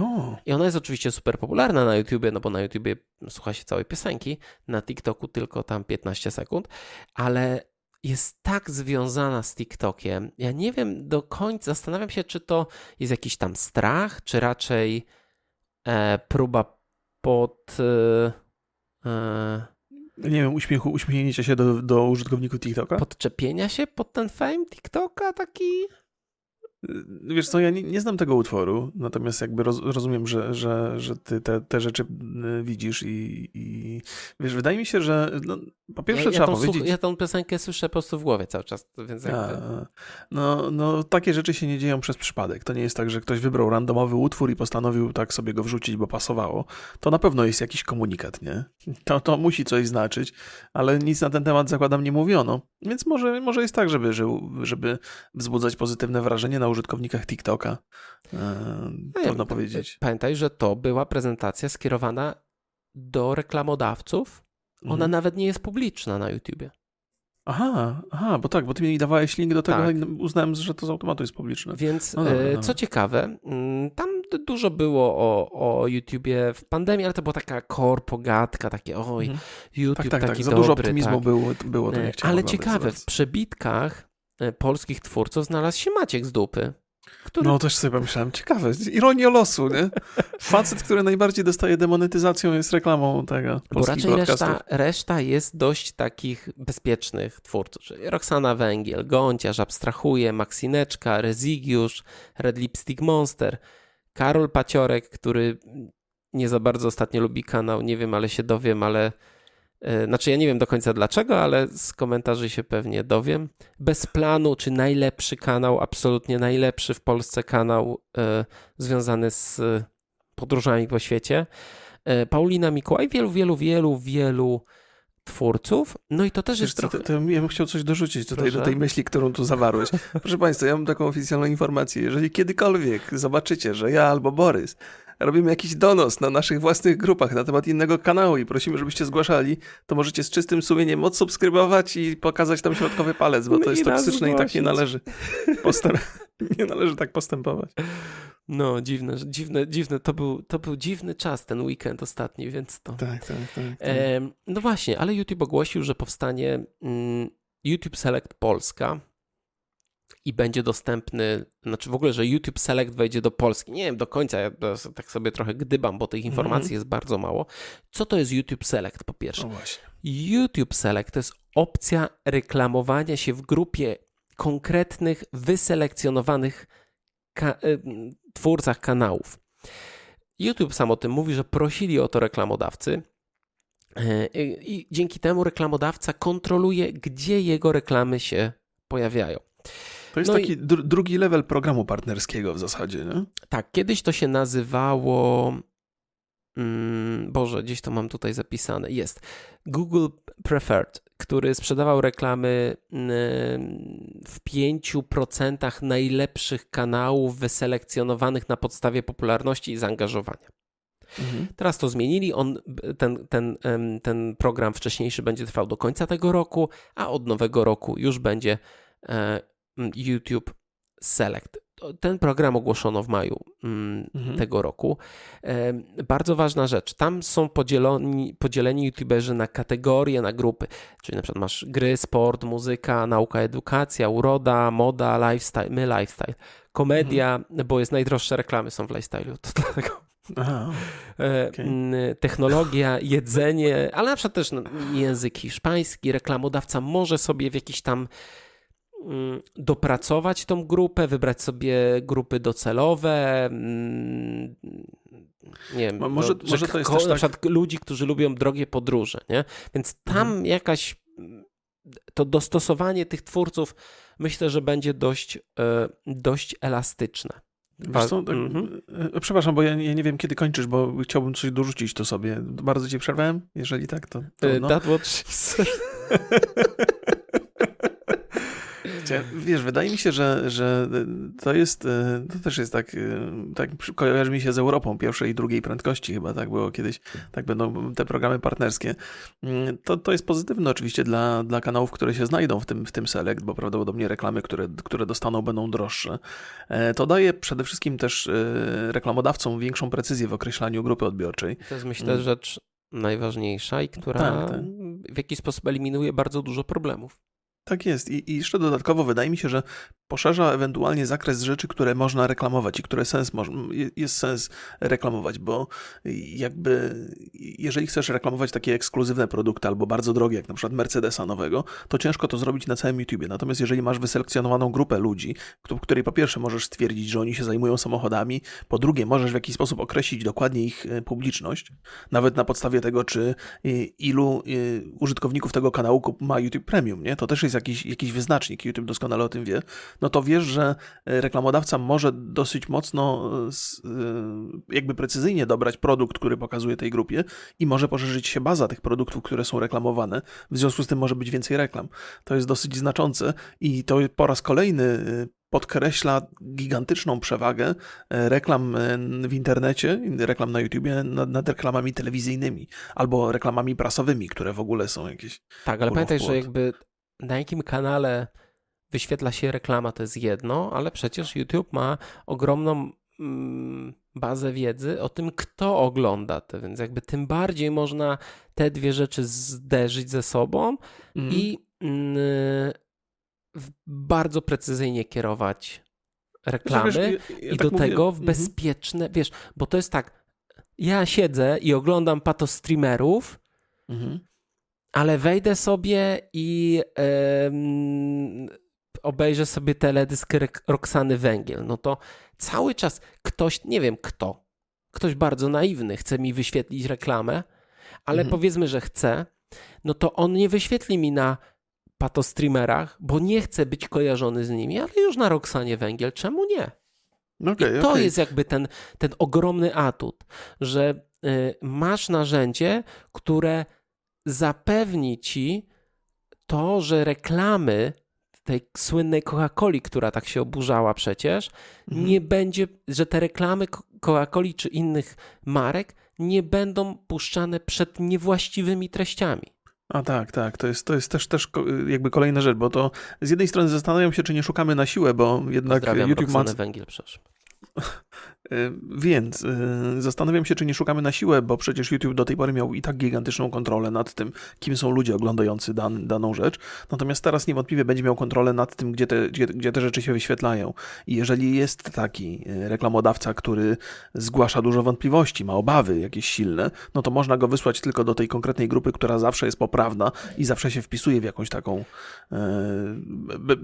Speaker 1: O,
Speaker 2: I ona jest oczywiście super popularna na YouTubie, no bo na YouTubie słucha się całej piosenki, na TikToku tylko tam 15 sekund, ale jest tak związana z TikTokiem. Ja nie wiem do końca, zastanawiam się, czy to jest jakiś tam strach, czy raczej e, próba pod. E, e,
Speaker 1: nie wiem, uśmiechu, uśmiechnięcia się do, do użytkowników TikToka?
Speaker 2: podczepienia się pod ten fame TikToka taki.
Speaker 1: Wiesz co, ja nie, nie znam tego utworu, natomiast jakby roz, rozumiem, że, że, że ty te, te rzeczy y, widzisz i, i wiesz, wydaje mi się, że no, po pierwsze
Speaker 2: ja,
Speaker 1: trzeba
Speaker 2: ja,
Speaker 1: powiedzieć...
Speaker 2: słuch- ja tą piosenkę słyszę po prostu w głowie cały czas, więc jakby...
Speaker 1: A, no, no, takie rzeczy się nie dzieją przez przypadek. To nie jest tak, że ktoś wybrał randomowy utwór i postanowił tak sobie go wrzucić, bo pasowało. To na pewno jest jakiś komunikat, nie? To, to musi coś znaczyć, ale nic na ten temat zakładam nie mówiono. Więc może, może jest tak, żeby, żeby, żeby wzbudzać pozytywne wrażenie na użytkownikach TikToka. E,
Speaker 2: No ja-
Speaker 1: trudno powiedzieć.
Speaker 2: Pamiętaj, że to była prezentacja skierowana do reklamodawców. Ona
Speaker 1: Mhm.
Speaker 2: nawet nie jest publiczna na YouTubie.
Speaker 1: Aha, aha, bo tak, bo ty mi dawałeś link do tego
Speaker 2: Tak.
Speaker 1: i uznałem, że to z automatu jest publiczne.
Speaker 2: Więc
Speaker 1: No dobra,
Speaker 2: e,
Speaker 1: dobra.
Speaker 2: co ciekawe, mm, tam dużo było o, o YouTubie w pandemii, ale to była taka korpogatka, takie oj,
Speaker 1: Mhm.
Speaker 2: YouTube
Speaker 1: Tak, tak,
Speaker 2: taki
Speaker 1: tak. Za
Speaker 2: dobry.
Speaker 1: dużo optymizmu
Speaker 2: tak.
Speaker 1: było, było, to nie
Speaker 2: E, Ale ciekawe, w przebitkach polskich twórców znalazł się Maciek z dupy.
Speaker 1: Który... No też sobie pomyślałem, ciekawe, ironia losu, nie? Facet, który najbardziej dostaje demonetyzacją jest reklamą tego
Speaker 2: Bo raczej reszta, reszta jest dość takich bezpiecznych twórców. Czyli Roxana Węgiel, Gąciarz, Abstrahuje, Maksineczka, Rezigiusz, Red Lipstick Monster, Karol Paciorek, który nie za bardzo ostatnio lubi kanał, nie wiem, ale się dowiem, ale E, znaczy, ja nie wiem do końca dlaczego, ale z komentarzy się pewnie dowiem. Bez planu, czy najlepszy kanał, absolutnie najlepszy w Polsce kanał e, związany z podróżami po świecie. E, Paulina Mikołaj, wielu, wielu, wielu, wielu twórców. No i to też jest
Speaker 1: to,
Speaker 2: trochę...
Speaker 1: To, to, ja bym chciał coś dorzucić tutaj Proszę? do tej myśli, którą tu zawarłeś. Proszę Państwa, ja mam taką oficjalną informację. Jeżeli kiedykolwiek zobaczycie, że ja albo Borys robimy jakiś donos na naszych własnych grupach na temat innego kanału i prosimy, żebyście zgłaszali, to możecie z czystym sumieniem odsubskrybować i pokazać tam środkowy palec, bo no to jest toksyczne i tak nie należy, postęp... nie należy tak postępować.
Speaker 2: No, dziwne, dziwne, dziwne. To był, to był dziwny czas, ten weekend ostatni, więc to...
Speaker 1: Tak, tak, tak. tak.
Speaker 2: E, no właśnie, ale YouTube ogłosił, że powstanie mm, YouTube Select Polska, i będzie dostępny, znaczy w ogóle, że YouTube Select wejdzie do Polski. Nie wiem do końca, ja tak sobie trochę gdybam, bo tych informacji mm -hmm. jest bardzo mało. Co to jest YouTube Select po pierwsze?
Speaker 1: No.
Speaker 2: YouTube Select to jest opcja reklamowania się w grupie konkretnych, wyselekcjonowanych ka y, twórcach kanałów. YouTube sam o tym mówi, że prosili o to reklamodawcy. E, I dzięki temu reklamodawca kontroluje, gdzie jego reklamy się pojawiają.
Speaker 1: To jest no taki i... drugi level programu partnerskiego w zasadzie, nie?
Speaker 2: Tak, kiedyś to się nazywało. Mm, Boże, gdzieś to mam tutaj zapisane. Jest. Google Preferred, który sprzedawał reklamy mm, w 5% najlepszych kanałów wyselekcjonowanych na podstawie popularności i zaangażowania. Mhm. Teraz to zmienili. On, ten, ten, ten program wcześniejszy będzie trwał do końca tego roku, a od nowego roku już będzie e, YouTube Select. Ten program ogłoszono w maju mm, mhm. tego roku. Bardzo ważna rzecz. Tam są podzieleni, podzieleni YouTuberzy na kategorie, na grupy. Czyli na przykład masz gry, sport, muzyka, nauka, edukacja, uroda, moda, lifestyle, my lifestyle, komedia, mhm. bo jest najdroższe reklamy są w lifestyle'u. To dlatego. Aha, okay. Technologia, jedzenie, ale na przykład też no, język hiszpański. Reklamodawca może sobie w jakiś tam Mm, dopracować tą grupę, wybrać sobie grupy docelowe. Mm, nie wiem, może, no, może to jest też na przykład tak... ludzi, którzy lubią drogie podróże, nie? Więc tam mhm. jakaś to dostosowanie tych twórców myślę, że będzie dość, e, dość elastyczne.
Speaker 1: Wiesz co, tak, mhm. E, przepraszam, bo ja, ja, nie wiem, kiedy kończysz, bo chciałbym coś dorzucić to sobie. Bardzo cię przerwałem? Jeżeli tak, to. to
Speaker 2: e, no.
Speaker 1: Wiesz, wydaje mi się, że, że to jest, e, to też jest tak, e, tak kojarzy mi się z Europą pierwszej i drugiej prędkości chyba, tak było kiedyś, tak będą te programy partnerskie. Mm, to, to jest pozytywne oczywiście dla, dla kanałów, które się znajdą w tym, w tym Select, bo prawdopodobnie reklamy, które, które dostaną będą droższe. E, to daje przede wszystkim też reklamodawcom większą precyzję w określaniu grupy odbiorczej.
Speaker 2: To jest myślę mm. rzecz najważniejsza i która tak, tak. w jakiś sposób eliminuje bardzo dużo problemów.
Speaker 1: Tak jest. I, I, jeszcze dodatkowo wydaje mi się, że poszerza ewentualnie zakres rzeczy, które można reklamować i które sens jest sens reklamować, bo jakby jeżeli chcesz reklamować takie ekskluzywne produkty albo bardzo drogie, jak na przykład Mercedesa nowego, to ciężko to zrobić na całym YouTubie. Natomiast jeżeli masz wyselekcjonowaną grupę ludzi, której po pierwsze możesz stwierdzić, że oni się zajmują samochodami, po drugie możesz w jakiś sposób określić dokładnie ich e, publiczność, nawet na podstawie tego, czy e, ilu e, użytkowników tego kanału ma YouTube Premium, nie? To też jest jakiś, jakiś wyznacznik, YouTube doskonale o tym wie, no to wiesz, że e, reklamodawca może dosyć mocno, e, e, jakby precyzyjnie dobrać produkt, który pokazuje tej grupie i może poszerzyć się baza tych produktów, które są reklamowane. W związku z tym może być więcej reklam. To jest dosyć znaczące i to po raz kolejny podkreśla gigantyczną przewagę reklam w internecie, reklam na YouTubie nad, nad, reklamami telewizyjnymi albo reklamami prasowymi, które w ogóle są jakieś.
Speaker 2: Tak, ale pamiętaj, że jakby na jakim kanale wyświetla się reklama, to jest jedno, ale przecież YouTube ma ogromną mm, bazę wiedzy o tym, kto ogląda to, więc jakby tym bardziej można te dwie rzeczy zderzyć ze sobą mm. i mm, bardzo precyzyjnie kierować reklamy
Speaker 1: Wiesz, ja- ja
Speaker 2: i
Speaker 1: tak
Speaker 2: do
Speaker 1: mówię-
Speaker 2: tego w
Speaker 1: Mhm.
Speaker 2: bezpieczne, wiesz, bo to jest tak, ja siedzę i oglądam pato streamerów,
Speaker 1: Mhm.
Speaker 2: Ale wejdę sobie i obejrzę sobie teledysk Roxany Węgiel, no to cały czas ktoś, nie wiem kto, ktoś bardzo naiwny chce mi wyświetlić reklamę, ale
Speaker 1: Mhm.
Speaker 2: powiedzmy, że chce, no to on nie wyświetli mi na patostreamerach, bo nie chce być kojarzony z nimi, ale już na Roxanie Węgiel, czemu nie?
Speaker 1: No Okej,
Speaker 2: I to
Speaker 1: okej.
Speaker 2: jest jakby ten, ten ogromny atut, że y, masz narzędzie, które zapewni ci to, że reklamy tej słynnej Coca-Coli, która tak się oburzała przecież,
Speaker 1: Mhm.
Speaker 2: nie będzie, że te reklamy Co- Coca-Coli czy innych marek nie będą puszczane przed niewłaściwymi treściami.
Speaker 1: A tak, tak, to jest, to jest też, też jakby kolejna rzecz, bo to z jednej strony zastanawiam się, czy nie szukamy na siłę, bo jednak
Speaker 2: Pozdrawiam
Speaker 1: YouTube ma,
Speaker 2: Roxanę Węgiel, przepraszam.
Speaker 1: Y, Więc y, zastanawiam się, czy nie szukamy na siłę, bo przecież YouTube do tej pory miał i tak gigantyczną kontrolę nad tym, kim są ludzie oglądający dan, daną rzecz. Natomiast teraz niewątpliwie będzie miał kontrolę nad tym, gdzie te, gdzie, gdzie te rzeczy się wyświetlają. I jeżeli jest taki y, reklamodawca, który zgłasza dużo wątpliwości, ma obawy jakieś silne, no to można go wysłać tylko do tej konkretnej grupy, która zawsze jest poprawna i zawsze się wpisuje w jakąś taką,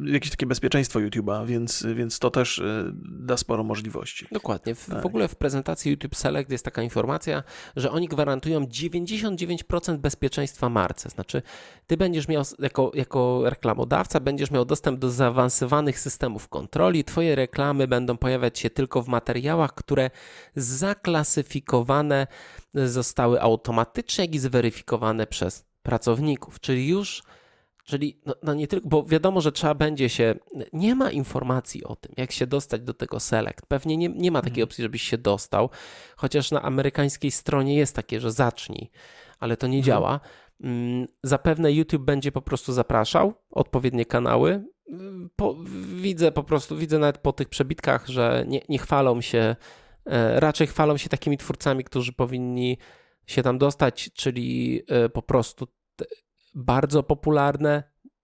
Speaker 1: jakieś takie bezpieczeństwo YouTube'a, więc, więc to też da sporo możliwości.
Speaker 2: Dokładnie. W,
Speaker 1: Tak.
Speaker 2: w ogóle w prezentacji YouTube Select jest taka informacja, że oni gwarantują 99% bezpieczeństwa marce. Znaczy, ty będziesz miał jako, jako reklamodawca, będziesz miał dostęp do zaawansowanych systemów kontroli. Twoje reklamy będą pojawiać się tylko w materiałach, które zaklasyfikowane zostały automatycznie, jak i zweryfikowane przez pracowników. Czyli już Czyli no, no nie tylko, bo wiadomo, że trzeba będzie się. Nie ma informacji o tym, jak się dostać do tego select. Pewnie nie, nie ma takiej opcji, żebyś się dostał, chociaż na amerykańskiej stronie jest takie, że zacznij, ale to nie
Speaker 1: Mhm.
Speaker 2: działa. Mm, Zapewne YouTube będzie po prostu zapraszał odpowiednie kanały. Mm, Po, widzę po prostu, widzę nawet po tych przebitkach, że nie, nie chwalą się, e, raczej chwalą się takimi twórcami, którzy powinni się tam dostać, czyli e, po prostu bardzo popularne,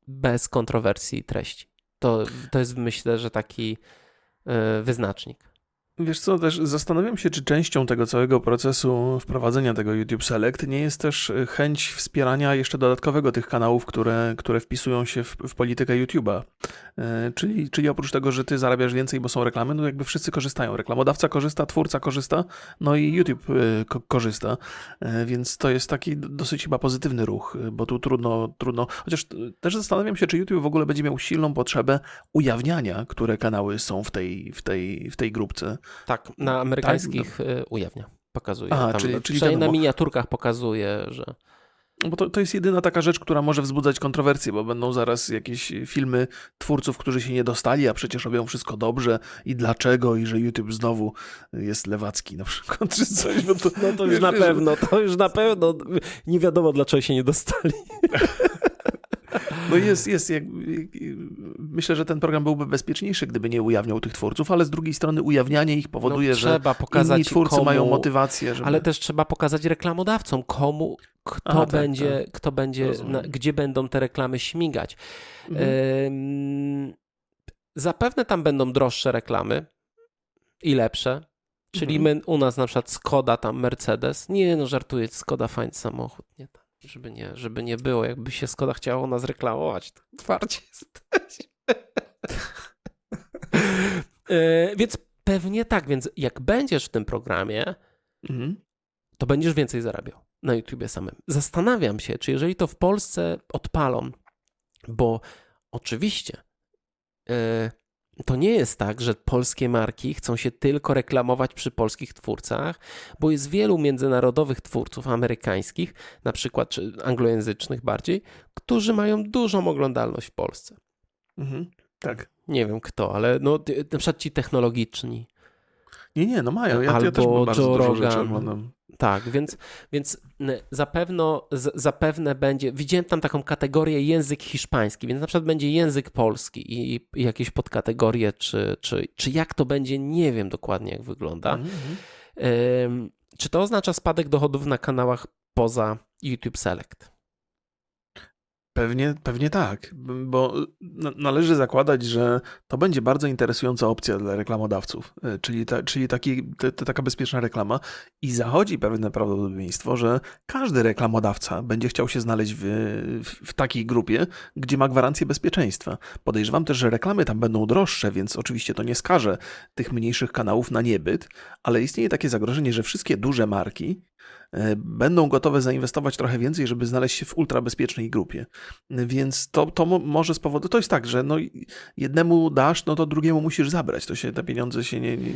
Speaker 2: bez kontrowersji treści. To, to jest myślę, że taki e, wyznacznik.
Speaker 1: Wiesz co, też zastanawiam się, czy częścią tego całego procesu wprowadzenia tego YouTube Select nie jest też y, chęć wspierania jeszcze dodatkowego tych kanałów, które, które wpisują się w, w politykę YouTube'a. E, Czyli, czyli oprócz tego, że ty zarabiasz więcej, bo są reklamy, no jakby wszyscy korzystają. Reklamodawca korzysta, twórca korzysta, no i YouTube y, ko- korzysta. E, Więc to jest taki dosyć chyba pozytywny ruch, bo tu trudno, trudno. Chociaż też zastanawiam się, czy YouTube w ogóle będzie miał silną potrzebę ujawniania, które kanały są w tej, w tej, w tej grupce.
Speaker 2: Tak, na amerykańskich e, ujawnia, pokazuje.
Speaker 1: Aha,
Speaker 2: Tam,
Speaker 1: czyli- czyli
Speaker 2: na miniaturkach pokazuje, że
Speaker 1: Bo to, to jest jedyna taka rzecz, która może wzbudzać kontrowersje, bo będą zaraz jakieś filmy twórców, którzy się nie dostali, a przecież robią wszystko dobrze i dlaczego, i że YouTube znowu jest lewacki na przykład, czy coś. Bo to,
Speaker 2: No to już na pewno, to już na pewno nie wiadomo dlaczego się nie dostali.
Speaker 1: No jest, jest. Jak, myślę, że ten program byłby bezpieczniejszy, gdyby nie ujawniał tych twórców, ale z drugiej strony ujawnianie ich powoduje,
Speaker 2: no,
Speaker 1: że
Speaker 2: trzeba pokazać
Speaker 1: inni twórcy
Speaker 2: komu,
Speaker 1: mają motywację, żeby...
Speaker 2: Ale też trzeba pokazać reklamodawcom, komu, kto
Speaker 1: A, tak,
Speaker 2: będzie,
Speaker 1: tak.
Speaker 2: kto będzie, na, gdzie będą te reklamy śmigać.
Speaker 1: Mhm.
Speaker 2: Ym, zapewne tam będą droższe reklamy i lepsze. Czyli
Speaker 1: Mhm.
Speaker 2: my, u nas na przykład Skoda, tam Mercedes. Nie, no żartuję, Skoda fajny samochód. Nie, tam, żeby, nie, żeby nie było, jakby się Skoda chciała u nas reklamować. To twardzie jesteś. E, więc pewnie tak, więc jak będziesz w tym programie,
Speaker 1: Mhm.
Speaker 2: to będziesz więcej zarabiał na YouTubie samym. Zastanawiam się, czy jeżeli to w Polsce odpalą, bo oczywiście e, to nie jest tak, że polskie marki chcą się tylko reklamować przy polskich twórcach, bo jest wielu międzynarodowych twórców amerykańskich, na przykład czy anglojęzycznych bardziej, którzy mają dużą oglądalność w Polsce.
Speaker 1: Mhm. Tak.
Speaker 2: Nie wiem kto, ale no, na przykład ci technologiczni,
Speaker 1: Nie, nie, no mają. Ja, ja
Speaker 2: Albo
Speaker 1: też bardzo
Speaker 2: Joe
Speaker 1: dużo rzeczy
Speaker 2: Rogan.
Speaker 1: oglądam.
Speaker 2: Tak, więc, więc zapewno, z, zapewne będzie. Widziałem tam taką kategorię język hiszpański, więc na przykład będzie język polski i, i jakieś podkategorie, czy, czy, czy jak to będzie, nie wiem dokładnie, jak wygląda.
Speaker 1: Mhm.
Speaker 2: Ym, czy to oznacza spadek dochodów na kanałach poza YouTube Select?
Speaker 1: Pewnie, pewnie tak, bo należy zakładać, że to będzie bardzo interesująca opcja dla reklamodawców, e, czyli, ta, czyli taki, taka bezpieczna reklama i zachodzi pewne prawdopodobieństwo, że każdy reklamodawca będzie chciał się znaleźć w, w, w takiej grupie, gdzie ma gwarancję bezpieczeństwa. Podejrzewam też, że reklamy tam będą droższe, więc oczywiście to nie skaże tych mniejszych kanałów na niebyt, ale istnieje takie zagrożenie, że wszystkie duże marki będą gotowe zainwestować trochę więcej, żeby znaleźć się w ultrabezpiecznej grupie. Więc to, to może spowodować, to jest tak, że no jednemu dasz, no to drugiemu musisz zabrać. To się, te pieniądze się nie, nie,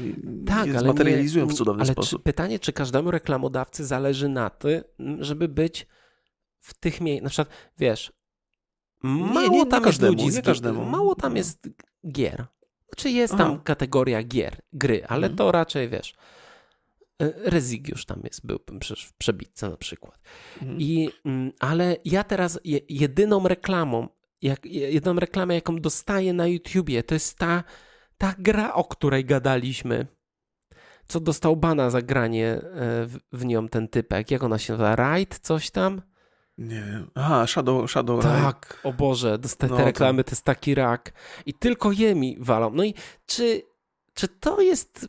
Speaker 1: tak, nie zmaterializują nie, w cudowny
Speaker 2: ale
Speaker 1: sposób.
Speaker 2: Czy, pytanie, czy każdemu reklamodawcy zależy na tym, żeby być w tych miejscach, na przykład, wiesz, mało nie, nie, tam każdemu, jest ludzi, nie każdemu. mało tam jest gier. Znaczy jest Aha. tam kategoria gier, gry, ale hmm. to raczej, wiesz, E, Rezygiusz tam jest, był przecież w przebitce na przykład. Mhm. I, mm, ale ja teraz jedyną reklamą, jak, jedyną reklamę, jaką dostaję na YouTubie, to jest ta, ta gra, o której gadaliśmy. Co dostał bana za granie e, w, w nią ten typek. Jak ona się nazywa? Ride? Coś tam?
Speaker 1: Nie. Aha, Shadow, Shadow
Speaker 2: Tak, o Boże, dostaję no, te reklamy, to... to jest taki rak. I tylko je mi walą. No i czy, czy to jest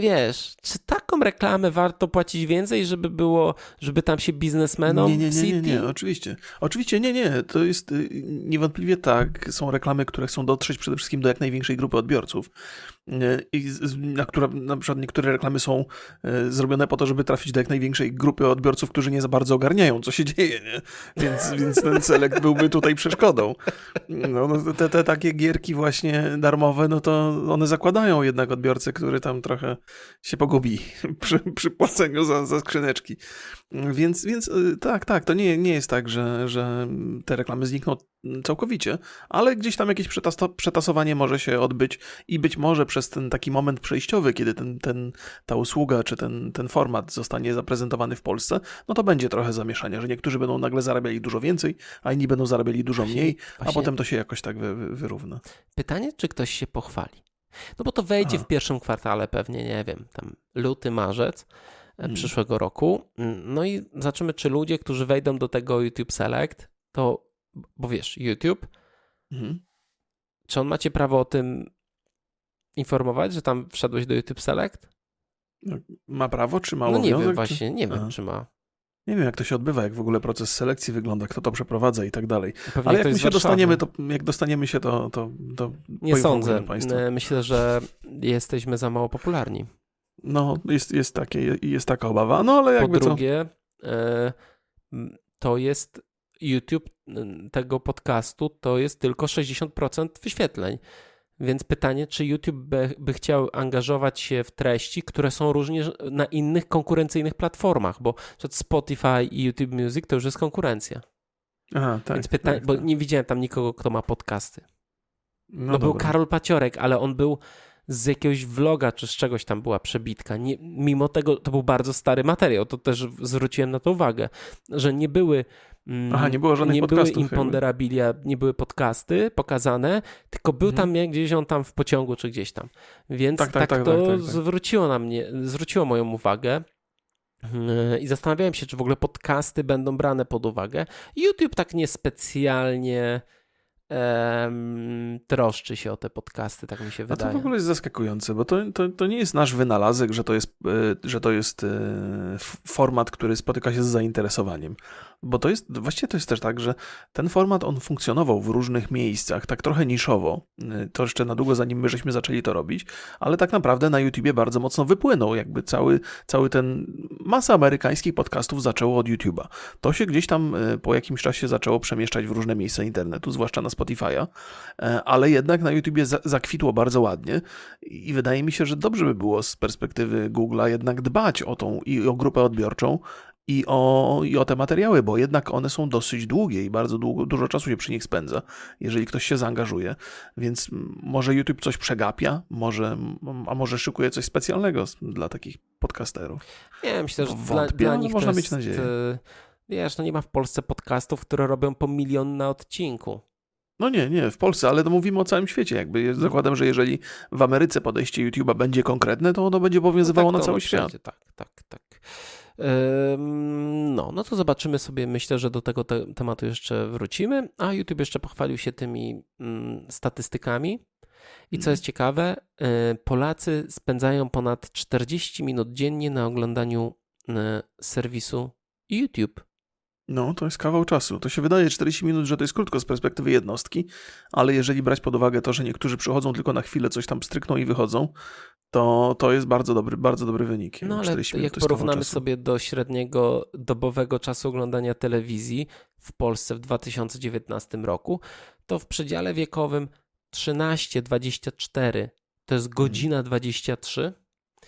Speaker 2: wiesz, czy taką reklamę warto płacić więcej, żeby było, żeby tam się biznesmenom
Speaker 1: nie, nie, nie, nie, nie, oczywiście. Oczywiście nie, nie, to jest y, niewątpliwie tak. Są reklamy, które chcą dotrzeć przede wszystkim do jak największej grupy odbiorców. I na, która, na przykład niektóre reklamy są e, zrobione po to, żeby trafić do jak największej grupy odbiorców, którzy nie za bardzo ogarniają, co się dzieje, nie? Więc, więc ten selekt byłby tutaj przeszkodą. No, no, te, te takie gierki właśnie darmowe, no to one zakładają jednak odbiorcę, który tam trochę się pogubi przy, przy płaceniu za, za skrzyneczki. Więc, więc e, tak, tak, to nie, nie jest tak, że, że te reklamy znikną całkowicie, ale gdzieś tam jakieś przetasowanie może się odbyć i być może przez ten taki moment przejściowy, kiedy ten, ten, ta usługa czy ten, ten format zostanie zaprezentowany w Polsce, no to będzie trochę zamieszania, że niektórzy będą nagle zarabiali dużo więcej, a inni będą zarabiali dużo mniej, Właśnie. a potem to się jakoś tak wy, wy, wyrówna.
Speaker 2: Pytanie, czy ktoś się pochwali? No bo to wejdzie w pierwszym kwartale pewnie, nie wiem, tam luty, marzec hmm. przyszłego roku. No i zobaczymy, czy ludzie, którzy wejdą do tego YouTube Select, to bo wiesz, YouTube, mhm. czy on macie prawo o tym informować, że tam wszedłeś do YouTube Select?
Speaker 1: No, ma prawo, czy ma
Speaker 2: No
Speaker 1: nie
Speaker 2: wiem, właśnie, nie wiem, czy ma.
Speaker 1: Nie wiem, jak to się odbywa, jak w ogóle proces selekcji wygląda, kto to przeprowadza i tak dalej. Pewnie Ale jak my się dostaniemy, to jak dostaniemy się, to, to, to
Speaker 2: Nie sądzę. Myślę, że jesteśmy za mało popularni.
Speaker 1: No, jest, jest, takie, jest taka obawa, no ale jakby
Speaker 2: Po drugie, co? E, to jest YouTube tego podcastu to jest tylko 60% wyświetleń. Więc pytanie, czy YouTube by, by, chciał angażować się w treści, które są również na innych konkurencyjnych platformach, bo Spotify i YouTube Music to już jest konkurencja.
Speaker 1: Aha, tak.
Speaker 2: Więc pytanie,
Speaker 1: tak,
Speaker 2: bo
Speaker 1: tak.
Speaker 2: nie widziałem tam nikogo, kto ma podcasty. No, no był Karol Paciorek, ale on był z jakiegoś vloga czy z czegoś tam była przebitka. Nie, mimo tego to był bardzo stary materiał, to też zwróciłem na to uwagę, że nie były
Speaker 1: mm, Aha, nie było żadnych
Speaker 2: nie były imponderabilia, nie były podcasty pokazane, tylko był mhm. tam gdzieś on tam w pociągu czy gdzieś tam. Więc tak, tak, tak, tak to tak, tak, zwróciło na mnie, zwróciło moją uwagę. Yy, I zastanawiałem się, czy w ogóle podcasty będą brane pod uwagę. YouTube tak niespecjalnie um, troszczy się o te podcasty, tak mi się wydaje.
Speaker 1: A to w ogóle jest zaskakujące, bo to, to, to nie jest nasz wynalazek, że to jest, e, że to jest e, format, który spotyka się z zainteresowaniem. Bo to jest, właściwie to jest też tak, że ten format on funkcjonował w różnych miejscach, tak trochę niszowo. E, to jeszcze na długo zanim my żeśmy zaczęli to robić, ale tak naprawdę na YouTubie bardzo mocno wypłynął. Jakby cały, cały ten masa amerykańskich podcastów zaczęło od YouTube'a. To się gdzieś tam po jakimś czasie zaczęło przemieszczać w różne miejsca internetu, zwłaszcza na Spotify'a, e, ale jednak na YouTubie zakwitło bardzo ładnie i wydaje mi się, że dobrze by było z perspektywy Google'a jednak dbać o tą i o grupę odbiorczą, i o, i o te materiały, bo jednak one są dosyć długie i bardzo długo, dużo czasu się przy nich spędza, jeżeli ktoś się zaangażuje. Więc może YouTube coś przegapia, może, a może szykuje coś specjalnego dla takich podcasterów.
Speaker 2: Nie, myślę, że dla, dla nich można mieć nadzieję. E, wiesz, no nie ma w Polsce podcastów, które robią po milion na odcinku.
Speaker 1: No nie, nie, w Polsce, ale to mówimy o całym świecie. Jakby zakładam, że jeżeli w Ameryce podejście YouTube'a będzie konkretne, to ono będzie obowiązywało no tak, na cały świat.
Speaker 2: tak, tak, tak. No, no to zobaczymy sobie, myślę, że do tego te tematu jeszcze wrócimy, a YouTube jeszcze pochwalił się tymi mm, statystykami. I co jest ciekawe, y, Polacy spędzają ponad 40 minut dziennie na oglądaniu y, serwisu YouTube.
Speaker 1: No, to jest kawał czasu. To się wydaje 40 minut, że to jest krótko z perspektywy jednostki, ale jeżeli brać pod uwagę to, że niektórzy przychodzą tylko na chwilę, coś tam strykną i wychodzą, to, to jest bardzo dobry, bardzo dobry wynik.
Speaker 2: No ale jak porównamy sobie do średniego dobowego czasu oglądania telewizji w Polsce w 2019 roku, to w przedziale wiekowym 13-24 to jest godzina 23,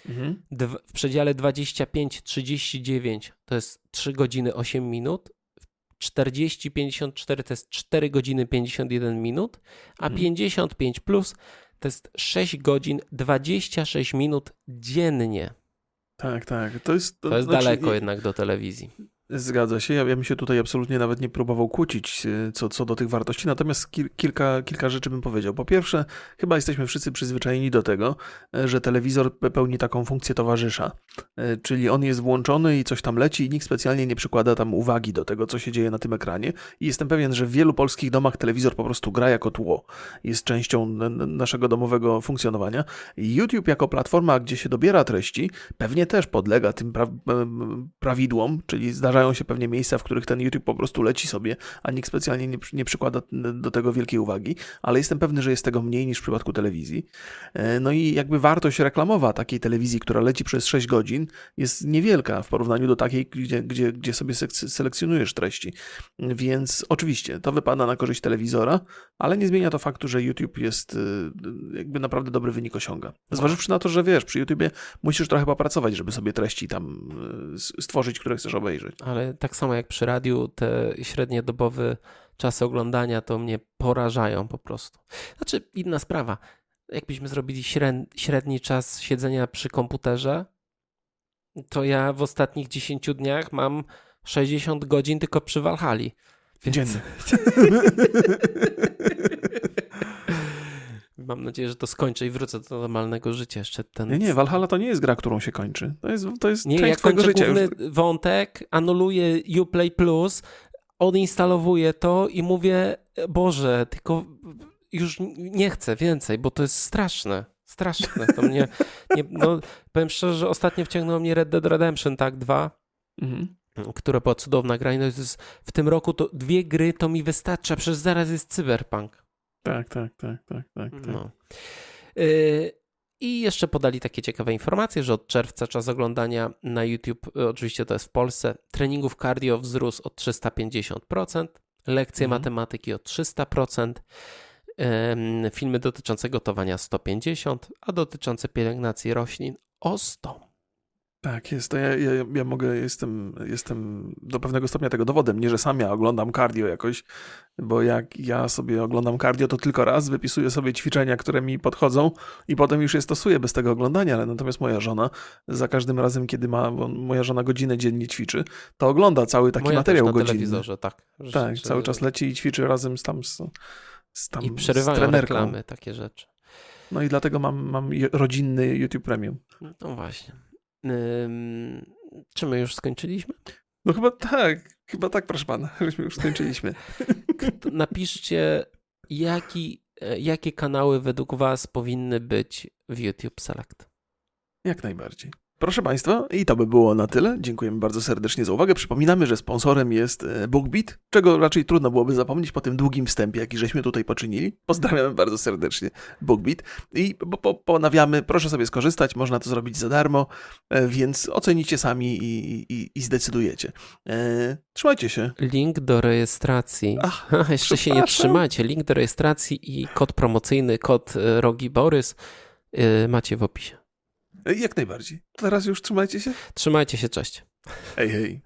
Speaker 2: mhm. w przedziale 25-39 to jest 3 godziny 8 minut, 40-54 to jest 4 godziny 51 minut, a mhm. 55 plus to jest 6 godzin 26 minut dziennie.
Speaker 1: Tak, tak. To jest,
Speaker 2: to, to jest znaczy, daleko jednak do telewizji.
Speaker 1: Zgadza się. Ja, ja bym się tutaj absolutnie nawet nie próbował kłócić y, co, co do tych wartości, natomiast kilka, kilka rzeczy bym powiedział. Po pierwsze, chyba jesteśmy wszyscy przyzwyczajeni do tego, e, że telewizor pełni taką funkcję towarzysza. E, czyli on jest włączony i coś tam leci i nikt specjalnie nie przykłada tam uwagi do tego, co się dzieje na tym ekranie. I jestem pewien, że w wielu polskich domach telewizor po prostu gra jako tło. Jest częścią naszego domowego funkcjonowania. YouTube jako platforma, gdzie się dobiera treści, pewnie też podlega tym pra prawidłom, czyli zdarza zdarzają się pewnie miejsca, w których ten YouTube po prostu leci sobie, a nikt specjalnie nie, nie przykłada do tego wielkiej uwagi, ale jestem pewny, że jest tego mniej niż w przypadku telewizji. E, no i jakby wartość reklamowa takiej telewizji, która leci przez 6 godzin, jest niewielka w porównaniu do takiej, gdzie, gdzie, gdzie sobie selekcjonujesz treści. Więc oczywiście to wypada na korzyść telewizora, ale nie zmienia to faktu, że YouTube jest e, jakby naprawdę dobry wynik osiąga. Zważywszy na to, że wiesz, przy YouTubie musisz trochę popracować, żeby sobie treści tam e, stworzyć, które chcesz obejrzeć
Speaker 2: ale tak samo jak przy radiu, te średnie dobowe czasy oglądania to mnie porażają po prostu. Znaczy, inna sprawa. Jakbyśmy zrobili średni czas siedzenia przy komputerze, to ja w ostatnich 10 dniach mam 60 godzin tylko przy Walhali.
Speaker 1: Więc... Dziennie.
Speaker 2: Mam nadzieję, że to skończę i wrócę do normalnego życia jeszcze. Ten...
Speaker 1: Nie, nie, Valhalla to nie jest gra, którą się kończy. To jest, to jest
Speaker 2: nie,
Speaker 1: część
Speaker 2: ja
Speaker 1: twojego życia.
Speaker 2: Główny już... wątek, anuluję Uplay Plus, odinstalowuję to i mówię, Boże, tylko już nie chcę więcej, bo to jest straszne. Straszne. To mnie, nie, no, powiem szczerze, że ostatnio wciągnął mnie Red Dead Redemption, tak, 2. Mhm która była cudowna gra. I no w tym roku to dwie gry to mi wystarcza, przecież zaraz jest Cyberpunk.
Speaker 1: Tak, tak, tak, tak, tak. tak. No.
Speaker 2: Y, I jeszcze podali takie ciekawe informacje, że od czerwca czas oglądania na YouTube, y, oczywiście to jest w Polsce, treningów cardio wzrósł o 350%, lekcje mhm. matematyki o 300%, filmy dotyczące gotowania 150, a dotyczące pielęgnacji roślin o 100.
Speaker 1: Tak, jest. To ja, ja, ja mogę, jestem, jestem do pewnego stopnia tego dowodem. Nie, że sam ja oglądam cardio jakoś, bo jak ja sobie oglądam cardio, to tylko raz wypisuję sobie ćwiczenia, które mi podchodzą i potem już je stosuję bez tego oglądania, ale natomiast moja żona za każdym razem, kiedy ma, bo moja żona godzinę dziennie ćwiczy, to ogląda cały taki
Speaker 2: moja
Speaker 1: materiał
Speaker 2: też na
Speaker 1: godzinny.
Speaker 2: telewizorze, tak.
Speaker 1: Że, tak, że... cały czas leci i ćwiczy razem z tam z, z tam,
Speaker 2: I przerywają
Speaker 1: z trenerką.
Speaker 2: reklamy, takie rzeczy.
Speaker 1: No i dlatego mam, mam rodzinny YouTube Premium.
Speaker 2: No właśnie. Czy my już skończyliśmy?
Speaker 1: No chyba tak, chyba tak, proszę pana, żeśmy już skończyliśmy.
Speaker 2: Napiszcie, jaki, e, jakie kanały według was powinny być w YouTube Select.
Speaker 1: Jak najbardziej. Proszę Państwa, i to by było na tyle. Dziękujemy bardzo serdecznie za uwagę. Przypominamy, że sponsorem jest e, BookBeat, czego raczej trudno byłoby zapomnieć po tym długim wstępie, jaki żeśmy tutaj poczynili. Pozdrawiamy bardzo serdecznie BookBeat i po, po, ponawiamy, proszę sobie skorzystać, można to zrobić za darmo, e, więc ocenicie sami i, i, i zdecydujecie. E, trzymajcie się.
Speaker 2: Link do rejestracji. Ach, jeszcze się nie trzymacie. Link do rejestracji i kod promocyjny, kod Rogi Borys macie w opisie.
Speaker 1: Jak najbardziej. Teraz już trzymajcie się.
Speaker 2: Trzymajcie się, cześć.
Speaker 1: Hej, hej.